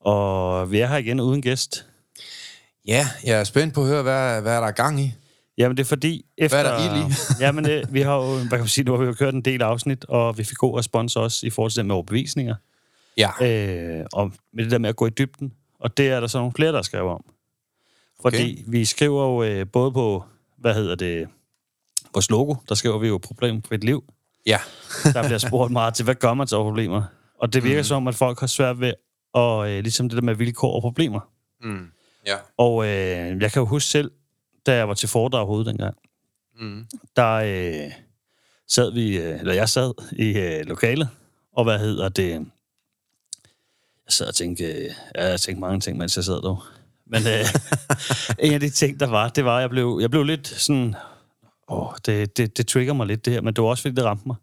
Og vi er her igen uden gæst. Ja, jeg er spændt på at høre, hvad, hvad er der er gang i? Jamen, det er fordi... Efter, Hvad er der ild i? jamen, det, vi har jo, hvad kan man sige, nu har vi jo kørt en del afsnit, og vi fik god respons også i forhold til det med overbevisninger. Ja. Øh, og med det der med at gå i dybden. Og det er der så nogle flere, der skriver om. Fordi okay. vi skriver jo øh, både på, hvad hedder det, vores logo, der skriver vi jo problem for et liv. Ja. Der bliver spurgt meget til, hvad gør man til problemer? Og det virker mm. som, at folk har svært ved, og øh, ligesom det der med vilkår og problemer. Mm. Ja. Og øh, jeg kan jo huske selv, da jeg var til foredrag hovedet dengang, Mm. der øh, sad vi, øh, eller jeg sad i øh, lokalet, og hvad hedder det, jeg sad og tænkte, øh, ja, jeg tænkte mange ting, mens jeg sad der. Men øh, en af de ting, der var, det var, at jeg blev, jeg blev lidt sådan, åh, det, det, det trigger mig lidt det her, men det var også, fordi det ramte mig.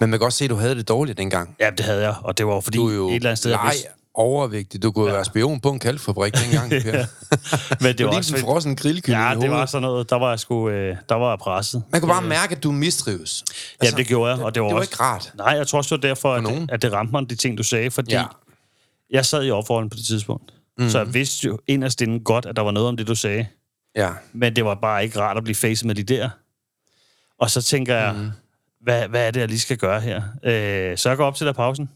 Men man kan godt se, at du havde det dårligt dengang. Ja, det havde jeg, og det var fordi Du jo et eller andet sted, vidste, overvægtig. Du kunne ja. være spion på en kalkfabrik dengang, Per. men det var også en frossen grillkylling ja, det var sådan noget, der var jeg sgu, øh, der var jeg presset. Man kunne bare mærke, at du mistrives. Ja, det gjorde jeg, og det var, det var også... ikke rart. Nej, jeg tror også, det var derfor, at, at det ramte mig, de ting, du sagde, fordi Ja. ja. jeg sad i opforholden på det tidspunkt. Mm. Så jeg vidste jo inderst inden godt, at der var noget om det, du sagde. Ja. Men det var bare ikke rart at blive facet med de der. Og så tænker jeg, mm. hvad, hvad er det, jeg lige skal gøre her? Øh, så jeg går op til der pausen,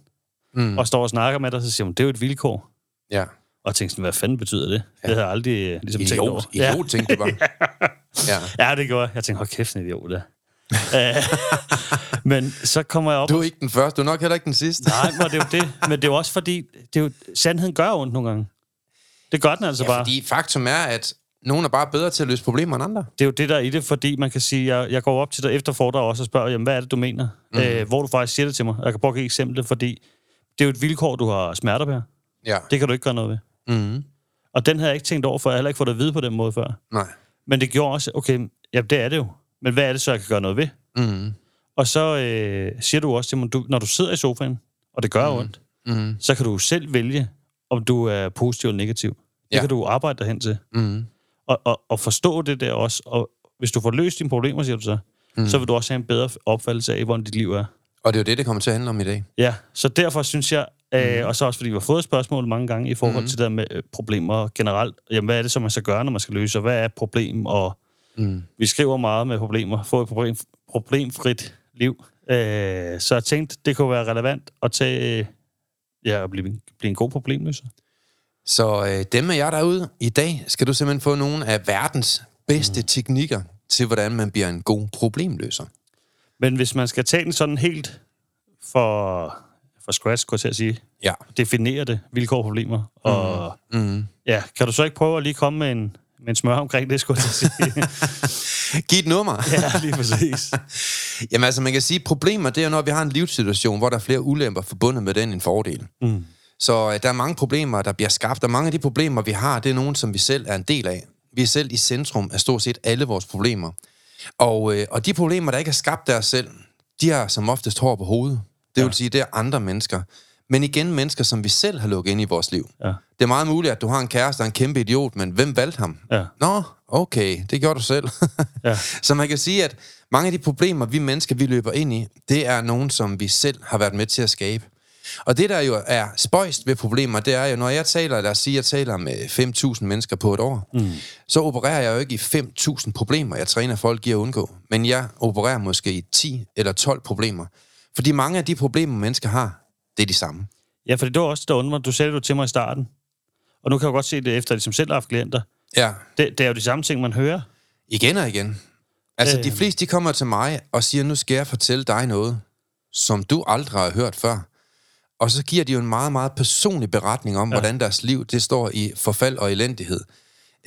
Mm. og står og snakker med dig, så siger hun, det er jo et vilkår. Ja. Og tænkte sådan, hvad fanden betyder det? Ja. Det havde jeg aldrig øh, ligesom tænkt over. Idiot. Idiot, tænkte du bare. Ja. Ja, det gjorde jeg. Jeg tænkte, hold kæft, en idiot, der. Øh, Men så kommer jeg op... Du er ikke den første, du er nok heller ikke den sidste. Nej, men det er jo det. Men det er jo også fordi, det er jo, sandheden gør ondt nogle gange. Det gør den altså Ja, bare. fordi faktum er, at nogen er bare bedre til at løse problemer end andre. Det er jo det, der er i det, fordi man kan sige, jeg, jeg går op til dig efter foredrag også og spørger, jamen, hvad er det, du mener? Mm. Øh, hvor du faktisk siger det til mig. Jeg kan prøve at give et eksempel, fordi det er jo et vilkår, du har smerter på. Ja. Det kan du ikke gøre noget ved. Mm. Og den havde jeg ikke tænkt over, for jeg har heller ikke fået det at vide på den måde før. Nej. Men det gjorde også, okay, ja, det er det jo. Men hvad er det så, jeg kan gøre noget ved? Mm. Og så øh, siger du også til mig, du, når du sidder i sofaen, og det gør mm. ondt, Mm. så kan du selv vælge, om du er positiv eller negativ. Det Ja. kan du arbejde dig hen til. Mm. Og, og, og forstå det der også. Og hvis du får løst dine problemer, siger du så, mm. så vil du også have en bedre opfattelse af, hvordan dit liv er. Og det er jo det, det kommer til at handle om i dag. Ja, så derfor synes jeg, øh, og så også fordi vi har fået spørgsmål mange gange i forhold Mm. til det der med øh, problemer generelt. Jamen, hvad er det, som man skal gøre, når man skal løse, og hvad er et problem? Og Mm. vi skriver meget med problemer. Få et problem, problemfrit liv. Øh, så jeg tænkte, det kunne være relevant at tage, øh, ja, at blive, blive en god problemløser. Så øh, dem af jer derude, i dag skal du simpelthen få nogle af verdens bedste mm. teknikker til, hvordan man bliver en god problemløser. Men hvis man skal tage den sådan helt for, for scratch, kunne jeg til at sige, Ja. definere det, vilkår og problemer, og Mm. ja, kan du så ikke prøve at lige komme med en, med en smør omkring det, skulle jeg sige? Giv et nummer. ja, lige præcis. Jamen altså, man kan sige, problemer, det er jo, når vi har en livssituation, hvor der er flere ulemper forbundet med den end fordel. Mm. Så øh, der er mange problemer, der bliver skabt, og mange af de problemer, vi har, det er nogen, som vi selv er en del af. Vi er selv i centrum af stort set alle vores problemer. Og, øh, og de problemer, der ikke er skabt os selv, de har som oftest hår på hovedet. Det vil Ja. sige, det er andre mennesker. Men igen, mennesker, som vi selv har lukket ind i vores liv. Ja. Det er meget muligt, at du har en kæreste, der er en kæmpe idiot, men hvem valgte ham? Ja. Nå, okay, det gjorde du selv. Ja. Så man kan sige, at mange af de problemer, vi mennesker, vi løber ind i, det er nogen, som vi selv har været med til at skabe. Og det, der jo er spøjst ved problemer, det er jo, når jeg taler, lad os sige, jeg taler med 5.000 mennesker på et år, mm. så opererer jeg jo ikke i 5.000 problemer, jeg træner folk i at undgå. Men jeg opererer måske i 10 eller 12 problemer. Fordi mange af de problemer, mennesker har, det er de samme. Ja, for det var også der undrer. Du sagde det til mig i starten. Og nu kan jeg godt se det efter, at de som selv har haft klienter. Ja, Det, det er jo de samme ting, man hører. igen og igen. Altså, Øhm. de fleste, de kommer til mig og siger, nu skal jeg fortælle dig noget, som du aldrig har hørt før. Og så giver de jo en meget, meget personlig beretning om, ja. hvordan deres liv, det står i forfald og elendighed.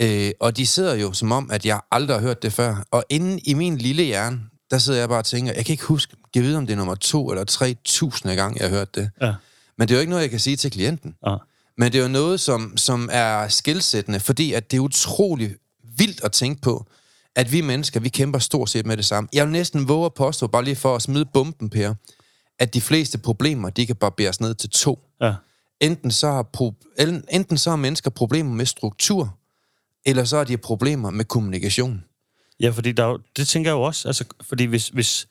Øh, og de sidder jo som om, at jeg aldrig har hørt det før. Og inde i min lille hjerne, der sidder jeg bare og tænker, jeg kan ikke huske, jeg ved om det er nummer to eller tre tusinde gang, jeg har hørt det. Ja. Men det er jo ikke noget, jeg kan sige til klienten. Ja. Men det er jo noget, som, som er skilsættende, fordi at det er utrolig vildt at tænke på, at vi mennesker, vi kæmper stort set med det samme. Jeg vil næsten våge at påstå, bare lige for at smide bomben, Per, at de fleste problemer, de kan barberes ned til to. Ja. Enten så har, pro- enten- så har mennesker problemer med struktur, eller så har de problemer med kommunikation. Ja, fordi der er jo, det tænker jeg jo også. Altså, fordi hvis, hvis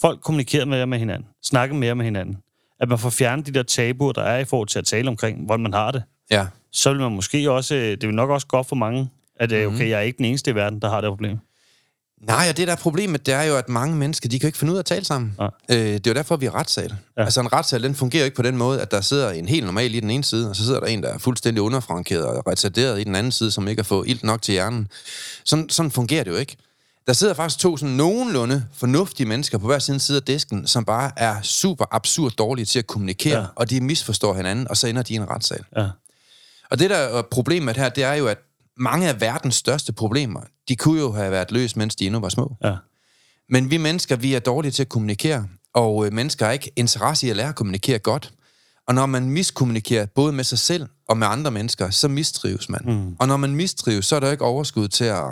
folk kommunikerer mere med hinanden, snakker mere med hinanden, at man får fjernet de der tabuer, der er i forhold til at tale omkring, hvordan man har det, Ja. så vil man måske også, øh, det vil nok også gå op for mange, at Mhm. mm. okay, jeg er ikke den eneste i verden, der har det problem. Nej, og det der er problemet, det er jo, at mange mennesker, de kan ikke finde ud af at tale sammen. Nej. Øh, det er jo derfor, vi er retssal. Ja. Altså en retssal, den fungerer ikke på den måde, at der sidder en helt normal i den ene side, og så sidder der en, der er fuldstændig underfrankeret og retarderet i den anden side, som ikke har fået ilt nok til hjernen. Sådan, sådan fungerer det jo ikke. Der sidder faktisk to sådan nogenlunde fornuftige mennesker på hver sin side af disken, som bare er super absurd dårlige til at kommunikere, Ja. ja. og de misforstår hinanden, og så ender de i en retssal. Ja. Og det, der er problemet her, det er jo, at mange af verdens største problemer, de kunne jo have været løst, mens de endnu var små. Ja. Men vi mennesker, vi er dårlige til at kommunikere, og øh, mennesker har ikke interesse i at lære at kommunikere godt. Og når man miskommunikerer både med sig selv og med andre mennesker, så mistrives man. Mm. Og når man mistrives, så er der ikke overskud til at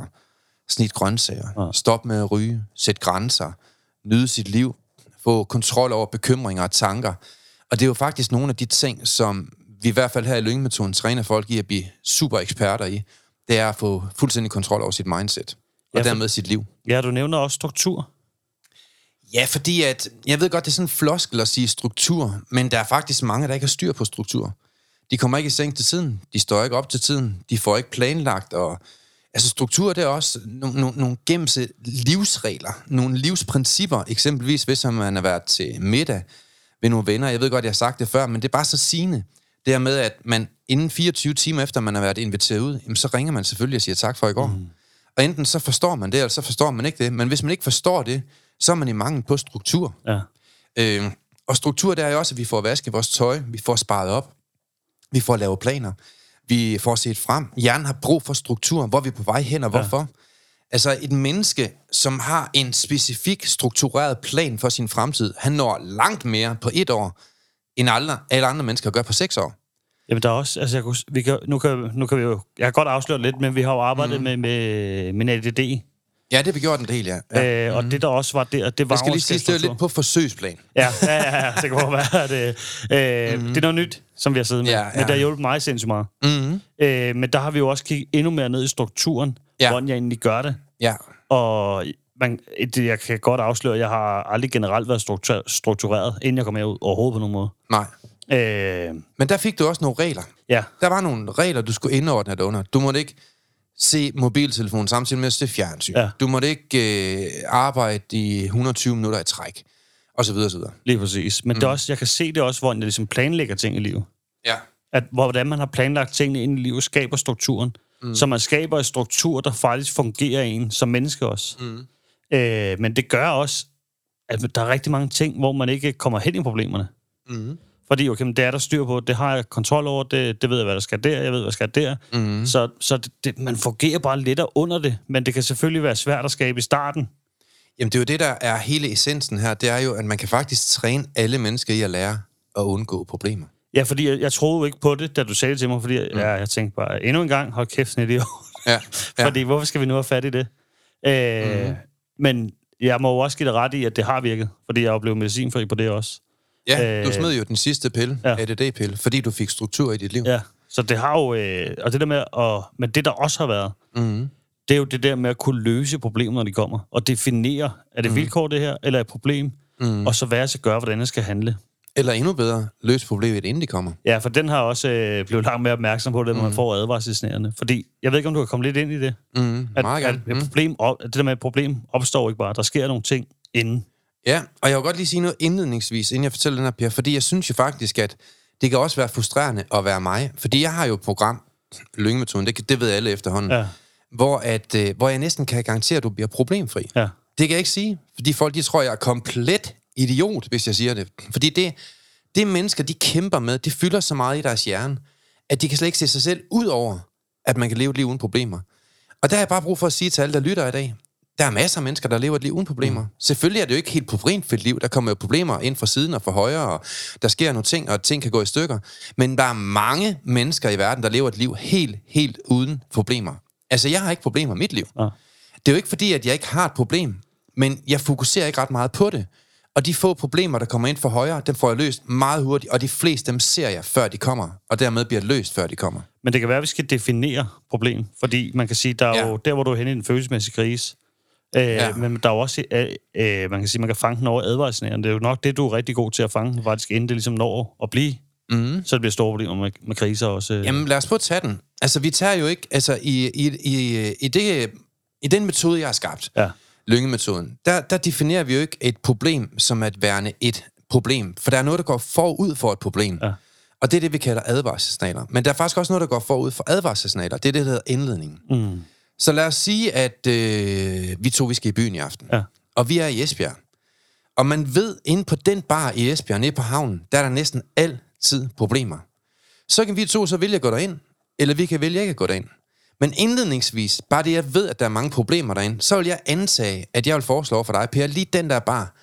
snit grøntsager, ja. stoppe med at ryge, sætte grænser, nyde sit liv, få kontrol over bekymringer og tanker. Og det er jo faktisk nogle af de ting, som vi i hvert fald her i Lyngmetoden træner folk i at blive super eksperter i. Det er at få fuldstændig kontrol over sit mindset, og Ja, for- dermed sit liv. ja, du nævner også struktur. Ja, fordi at, jeg ved godt, det er sådan en floskel at sige struktur, men der er faktisk mange, der ikke har styr på struktur. De kommer ikke i seng til tiden, de står ikke op til tiden, de får ikke planlagt, og altså struktur, det er også nogle, nogle, nogle gennemse livsregler, nogle livsprincipper, eksempelvis hvis man har været til middag ved nogle venner, jeg ved godt, jeg har sagt det før, men det er bare så sigende. Det her med, at man inden 24 timer efter, man har været inviteret ud, jamen, så ringer man selvfølgelig og siger tak for i går. Mm. Og enten så forstår man det, eller så forstår man ikke det. Men hvis man ikke forstår det, så er man i mangel på struktur. Ja. Øh, og struktur, det er jo også, at vi får vasket vores tøj, vi får sparet op, vi får lavet planer, vi får set frem. Hjernen har brug for struktur, hvor er vi på vej hen, og hvorfor. Altså et menneske, som har en specifik struktureret plan for sin fremtid, han når langt mere på et år, end alle, alle andre mennesker gør på seks år. Jamen, der er også, altså, jeg kunne, vi kan, nu, kan, nu kan vi jo, jeg kan godt afsløre lidt, men vi har jo arbejdet mm. med, med, med ADD, Ja, det har vi gjort en del, ja. ja. øh, og det der også var der, det var Jeg skal lige sige, det er lidt på forsøgsplan. Ja, ja, ja, ja, det kan godt være, at det, øh, mm-hmm. det er noget nyt, som vi har siddet med. Ja, Ja. Men det har hjulpet mig sindssygt meget. Mm-hmm. Øh, men der har vi jo også kigget endnu mere ned i strukturen, ja. hvordan jeg egentlig gør det. Ja. Og man, det, jeg kan godt afsløre, at jeg har aldrig generelt været struktur, struktureret, inden jeg kom herud overhovedet på nogen måde. Nej. Øh, Men der fik du også nogle regler. ja, Der var nogle regler, du skulle indordne dig under. Du måtte ikke se mobiltelefonen samtidig med at se fjernsyn. Ja. Du måtte ikke øh, arbejde i 120 minutter i træk. Og så videre, og så videre. lige præcis. Men mm. det er også, jeg kan se det også, hvordan jeg ligesom planlægger ting i livet. Ja. At hvordan man har planlagt tingene ind i livet, skaber strukturen. Mm. Så man skaber en struktur, der faktisk fungerer i en som menneske også. Mm. Øh, men det gør også, at der er rigtig mange ting, hvor man ikke kommer hen i problemerne. Mm. Fordi okay, men det er der styr på, det har jeg kontrol over, det, det ved jeg, hvad der skal der, jeg ved, hvad der skal der. Mm. Så, så det, det, man fungerer bare lidt under det, men det kan selvfølgelig være svært at skabe i starten. Jamen, det er jo det, der er hele essensen her. Det er jo, at man kan faktisk træne alle mennesker i at lære at undgå problemer. Ja, fordi jeg, jeg troede jo ikke på det, da du sagde det til mig, fordi mm. jeg, jeg tænkte bare, endnu en gang, hold kæft, sådan et idiot. Ja. ja. Fordi hvorfor skal vi nu have fat i det? Øh, mm. Men jeg må jo også give dig ret i, at det har virket, fordi jeg blevet medicinfri på det også. ja, du øh, smed jo den sidste pille, ja. ADD-pille, fordi du fik struktur i dit liv. Ja, så det har jo... Øh, og det der med at, men det, der også har været, Mm. det er jo det der med at kunne løse problemer, når de kommer. Og definere, er det vilkår det her, eller er et problem? Mm. Og så hvad jeg skal gøre, hvordan jeg skal handle. Eller endnu bedre, løs problemet, inden de kommer. Ja, for den har også øh, blevet langt mere opmærksom på det, når man får advarselsnærende. Fordi, jeg ved ikke, om du kan komme lidt ind i det. Mm. At, Meget at gerne. et Mm. problem, op, at det der med et problem opstår ikke bare. Der sker nogle ting inden. Ja, og jeg vil godt lige sige noget indledningsvis, inden jeg fortæller den her, Per, fordi jeg synes jo faktisk, at det kan også være frustrerende at være mig, fordi jeg har jo et program, lyngemetoden, det, det ved alle efterhånden, Ja. hvor, at, øh, hvor jeg næsten kan garantere, at du bliver problemfri. Ja. Det kan jeg ikke sige, fordi folk de tror, jeg er komplet idiot, hvis jeg siger det. Fordi det, det mennesker, de kæmper med, det fylder så meget i deres hjerne, at de kan slet ikke se sig selv ud over, at man kan leve et liv uden problemer. Og der har jeg bare brug for at sige til alle, der lytter i dag, der er masser af mennesker, der lever et liv uden problemer. Mm. Selvfølgelig er det jo ikke helt problemfrit liv. Der kommer jo problemer ind fra siden og fra højre, og der sker nogle ting, og ting kan gå i stykker. Men der er mange mennesker i verden, der lever et liv helt, helt uden problemer. Altså, jeg har ikke problemer i mit liv. Ja. Det er jo ikke fordi, at jeg ikke har et problem, men jeg fokuserer ikke ret meget på det. Og de få problemer, der kommer ind for højre, dem får jeg løst meget hurtigt, og de fleste dem ser jeg, før de kommer, og dermed bliver løst, før de kommer. Men det kan være, at vi skal definere problem, fordi man kan sige, der er Ja. jo der, hvor du er henne i en følelsesmæssig krise. Øh, Ja. Men der er jo også, øh, øh, man kan sige, man kan fange den over advarselsen. Det er jo nok det, du er rigtig god til at fange, faktisk inden det ligesom når at blive. Mm. Så det bliver store problemer med, med kriser også. Øh. Jamen, lad os prøve at tage den. Altså, vi tager jo ikke... Altså, i, i, i, i, det, i den metode, jeg har skabt, Ja. Lyngemetoden, der, der definerer vi jo ikke et problem som at værende et problem. For der er noget, der går forud for et problem. Ja. Og det er det, vi kalder advarselssignaler. Men der er faktisk også noget, der går forud for advarselssignaler. Det er det, der hedder indledningen. Mm. Så lad os sige, at øh, vi to vi skal i byen i aften. Ja. Og vi er i Esbjerg. Og man ved, inde på den bar i Esbjerg, nede på havnen, der er der næsten altid problemer. Så kan vi to så vælge at gå derind, eller vi kan vælge ikke at gå derind. Men indledningsvis, bare det jeg ved, at der er mange problemer derinde, så vil jeg antage, at jeg vil foreslå for dig, Per, lige den der bar,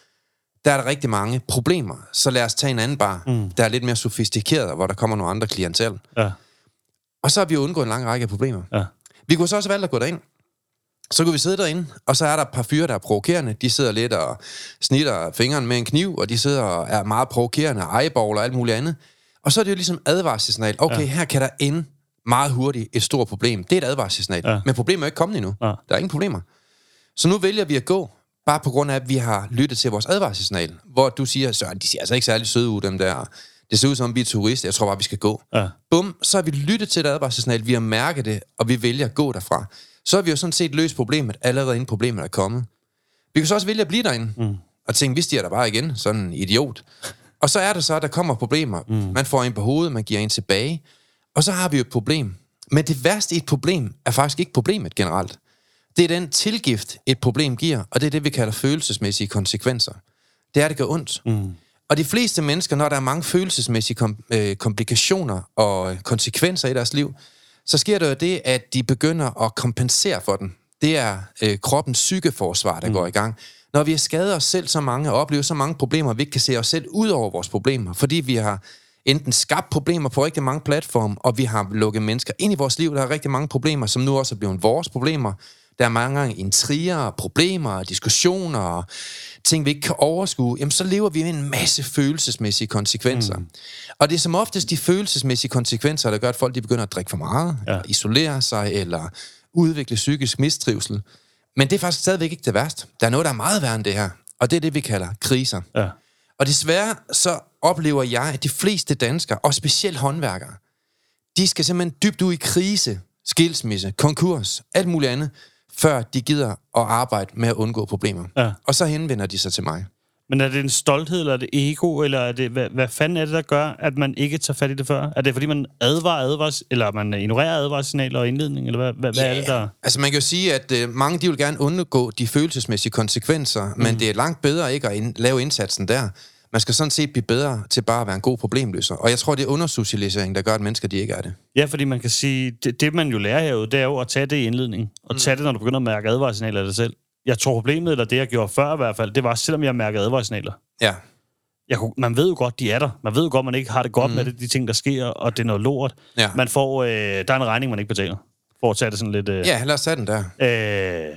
der er der rigtig mange problemer. Så lad os tage en anden bar, mm. der er lidt mere sofistikeret, hvor der kommer nogle andre klientel. Ja. Og så har vi jo undgået en lang række af problemer. Ja. Vi kunne så også valgt at gå derind. Så kunne vi sidde derinde, og så er der et par fyre, der er provokerende. De sidder lidt og snitter fingeren med en kniv, og de sidder og er meget provokerende, eyeball og alt muligt andet. Og så er det jo ligesom advarselsignal. Okay, ja. her kan der ende meget hurtigt et stort problem. Det er et advarselsignal. Ja. Men problemet er ikke kommet endnu. Ja. Der er ingen problemer. Så nu vælger vi at gå, bare på grund af, at vi har lyttet til vores advarselsignal. Hvor du siger, Søren, de ser altså ikke særlig søde ud, dem der. Det ser ud som, vi er turister. Jeg tror bare, vi skal gå. Ja. Bum, så har vi lyttet til et advarselsignal, vi har mærket det, og vi vælger at gå derfra. Så har vi jo sådan set løst problemet, allerede inden problemet er kommet. Vi kan så også vælge at blive derinde, mm. og tænke, vi stiger der bare igen, sådan en idiot. Og så er det så, at der kommer problemer. Mm. Man får en på hovedet, man giver en tilbage, og så har vi jo et problem. Men det værste i et problem er faktisk ikke problemet generelt. Det er den tilgift, et problem giver, og det er det, vi kalder følelsesmæssige konsekvenser. Det er, det gør ondt. Mm. Og de fleste mennesker, når der er mange følelsesmæssige kom, øh, komplikationer og konsekvenser i deres liv, så sker der jo det, at de begynder at kompensere for den. Det er øh, kroppens psykeforsvar, der mm. går i gang. Når vi har skadet os selv så mange og oplevet så mange problemer, vi ikke kan se os selv ud over vores problemer, fordi vi har enten skabt problemer på rigtig mange platforme, og vi har lukket mennesker ind i vores liv. Der er rigtig mange problemer, som nu også er blevet vores problemer. Der er mange gange intriger, problemer, diskussioner, og ting, vi ikke kan overskue. Jamen, så lever vi med en masse følelsesmæssige konsekvenser. Mm. Og det er som oftest de følelsesmæssige konsekvenser, der gør, at folk de begynder at drikke for meget, ja. eller isolere sig, eller udvikle psykisk mistrivsel. Men det er faktisk stadigvæk ikke det værste. Der er noget, der er meget værre end det her. Og det er det, vi kalder kriser. Ja. Og desværre så oplever jeg, at de fleste danskere, og specielt håndværkere, de skal simpelthen dybt ud i krise, skilsmisse, konkurs, alt muligt andet, før de gider at arbejde med at undgå problemer. Ja. Og så henvender de sig til mig. Men er det en stolthed, eller er det ego, eller er det, hvad, hvad fanden er det, der gør, at man ikke tager fat i det før? Er det, fordi man advarer advars, eller man ignorerer advarssignaler og indledning, eller hvad, hvad, hvad er det, der... Altså man kan jo sige, at øh, mange de vil gerne undgå de følelsesmæssige konsekvenser, mm. men det er langt bedre ikke at ind, lave indsatsen der. Man skal sådan set blive bedre til bare at være en god problemløser. Og jeg tror, det er undersocialisering, der gør, at mennesker de ikke er det. Ja, fordi man kan sige, det, det man jo lærer herude, det er jo at tage det i indledning. Og mm. tage det, når du begynder at mærke advarssignaler af dig selv. Jeg tror problemet, eller det jeg gjorde før i hvert fald, det var, selvom jeg mærkede advarssignaler. Ja, Jeg kunne, man ved jo godt, de er der. Man ved jo godt, man ikke har det godt mm. med det, de ting, der sker, og det er noget lort. Ja. Man får, øh, der er en regning, man ikke betaler. For at tage det sådan lidt... Øh, ja lad os tage den der. øh,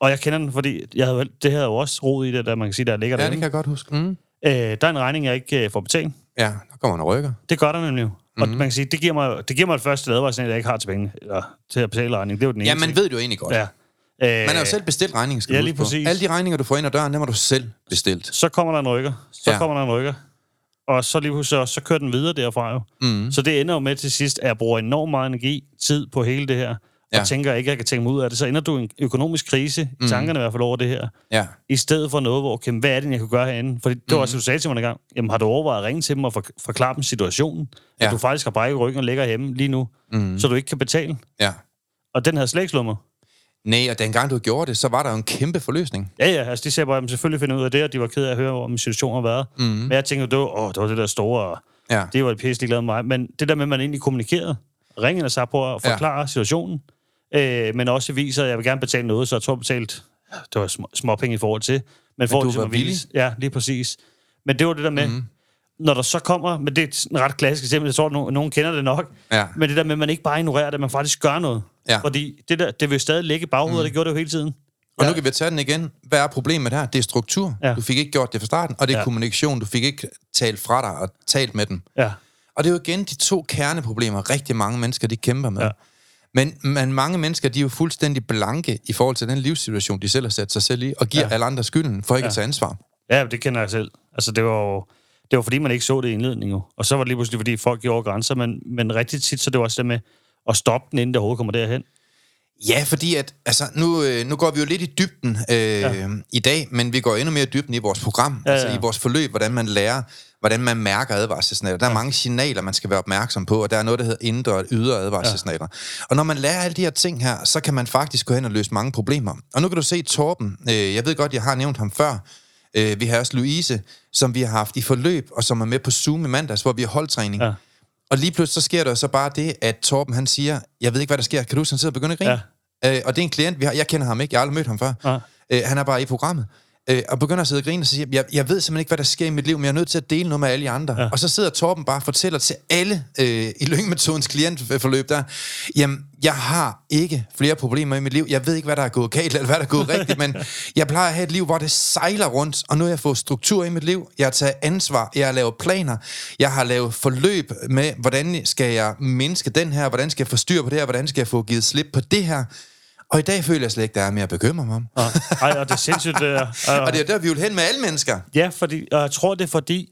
og jeg kender den, fordi jeg havde, det havde jo også rod i det, der man kan sige, der ligger Ja, der. det kan jeg godt huske. Mm. Øh, der er en regning, jeg ikke øh, får betalt. Ja, der kommer en rykker. Det gør der nemlig jo. Og Mhm. man kan sige, det giver mig, det giver mig et første advarsel, at jeg ikke har til penge, eller til at betale regning. Det er jo den ene Ja, man ting. ved det jo egentlig godt. Ja. Øh, Man har jo selv bestilt regningen, skal ja, lige huske på. præcis. Alle de regninger, du får ind ad døren, dem har du selv bestilt. Så kommer der en rykker. Så Ja. kommer der en rykker. Og så lige også, så kører den videre derfra jo. Mm. Så det ender jo med til sidst, at jeg bruger enormt meget energi, tid på hele det her. Og tænker ikke, at jeg kan tænke mig ud af det, så ender du i en økonomisk krise, i tankerne i hvert fald over det her, Ja. i stedet for noget, hvor, okay, hvad er det, jeg kan gøre herinde? Fordi det var også, du sagde til mig en gang, jamen har du overvejet at ringe til dem og for, forklare dem situationen? At Ja. du faktisk har brækket ryggen og ligger hjemme lige nu, mm. så du ikke kan betale? Ja. Og den havde slet ikke slået mig. Nej, og dengang du gjorde det, så var der jo en kæmpe forløsning. Ja, ja, altså de sagde bare, at de selvfølgelig finder ud af det, og de var ked af at høre, hvor min situation har været. Mm. Men jeg tænkte, det var, åh, det var det der store, Ja. det var det pisse glad med mig. Men det der med, at man egentlig kommunikerede, ringede og sagde på at forklare ja. situationen, øh, men også viser, at jeg vil gerne betale noget, så jeg tror, jeg betalt, det var små, småpenge i forhold til. Men, forhold du var vise- Ja, lige præcis. Men det var det der med, mm. når der så kommer, men det er et ret klassisk eksempel, jeg tror, at nogen, nogen kender det nok, Ja. men det der med, at man ikke bare ignorerer det, man faktisk gør noget. Ja. Fordi det der, det vil stadig ligge i baghovedet, mm. og det gjorde det jo hele tiden. Og nu kan vi tage den igen. Hvad er problemet her? Det er struktur. Ja. Du fik ikke gjort det fra starten, og det er Ja. kommunikation. Du fik ikke talt fra dig og talt med dem. Ja. Og det er jo igen de to kerneproblemer, rigtig mange mennesker de kæmper med. Ja. Men, men mange mennesker, de er jo fuldstændig blanke i forhold til den livssituation, de selv har sat sig selv i, og giver Ja. alle andre skylden for ikke Ja. ja. at tage ansvar. Ja, det kender jeg selv. Altså, det var jo... Det var fordi, man ikke så det i indledningen jo. Og så var det lige pludselig, fordi folk gjorde grænser, men, men rigtig tit, så det var også det med at stoppe den, inden det overhovedet kommer derhen. Ja, fordi at, altså, nu, øh, nu går vi jo lidt i dybden øh, ja. i dag, men vi går endnu mere i dybden i vores program, Ja, ja, ja. altså i vores forløb, hvordan man lærer, hvordan man mærker advarselssignaler. Der er ja. mange signaler, man skal være opmærksom på, og der er noget, der hedder indre og ydre advarselssignaler. Ja. Og når man lærer alle de her ting her, så kan man faktisk gå hen og løse mange problemer. Og nu kan du se Torben, øh, jeg ved godt, jeg har nævnt ham før, øh, vi har også Louise, som vi har haft i forløb, og som er med på Zoom i mandags, hvor vi har holdtræning. Ja. Og lige pludselig så sker der så bare det, at Torben han siger, jeg ved ikke, hvad der sker. Kan du sådan sidde og begynde at grine? Ja. Øh, og det er en klient, vi har, jeg kender ham ikke, jeg har aldrig mødt ham før. Ja. Øh, han er bare i programmet. Øh, og begynder at sidde og grine og siger, jeg, jeg ved simpelthen ikke, hvad der sker i mit liv, men jeg er nødt til at dele noget med alle de andre. Ja. Og så sidder Torben bare og fortæller til alle øh, i Lyngmetodens klientforløb der, jamen, jeg har ikke flere problemer i mit liv. Jeg ved ikke, hvad der er gået galt, eller hvad der er gået rigtigt, men jeg plejer at have et liv, hvor det sejler rundt, og nu har jeg fået struktur i mit liv. Jeg har taget ansvar, jeg har lavet planer, jeg har lavet forløb med, hvordan skal jeg mindske den her, hvordan skal jeg få styr på det her, hvordan skal jeg få givet slip på det her. Og i dag føler jeg slet ikke, der er mere at bekymre mig om. Ej, og det er sindssygt, det er. Og det er der, vi vil hen med alle mennesker. Ja, fordi, og jeg tror, det er fordi,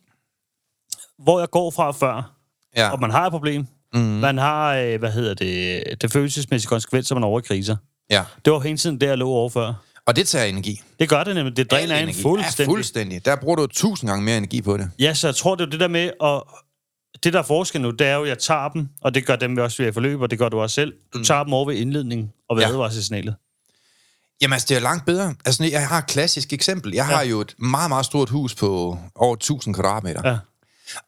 hvor jeg går fra før, Ja. og man har et problem, mm. man har, øh, hvad hedder det, det følelsesmæssige konsekvenser, man er over kriser. ja. Det var hele tiden der, jeg lå over før. Og det tager energi. Det gør det nemlig. Det dræner en fuldstændig. Ja, fuldstændig. Der bruger du tusind gange mere energi på det. Ja, så jeg tror, det er det der med, at det der er forskel nu, det er jo, at jeg tager dem, og det gør dem vi også ved at forløbe, og det gør du også selv. Du tager dem over ved indledningen og ved Ja. ja. advarselssignalet. Jamen altså, det er langt bedre. Altså, jeg har et klassisk eksempel. Jeg har Ja. jo et meget, meget stort hus på over 1000 kvadratmeter. Ja.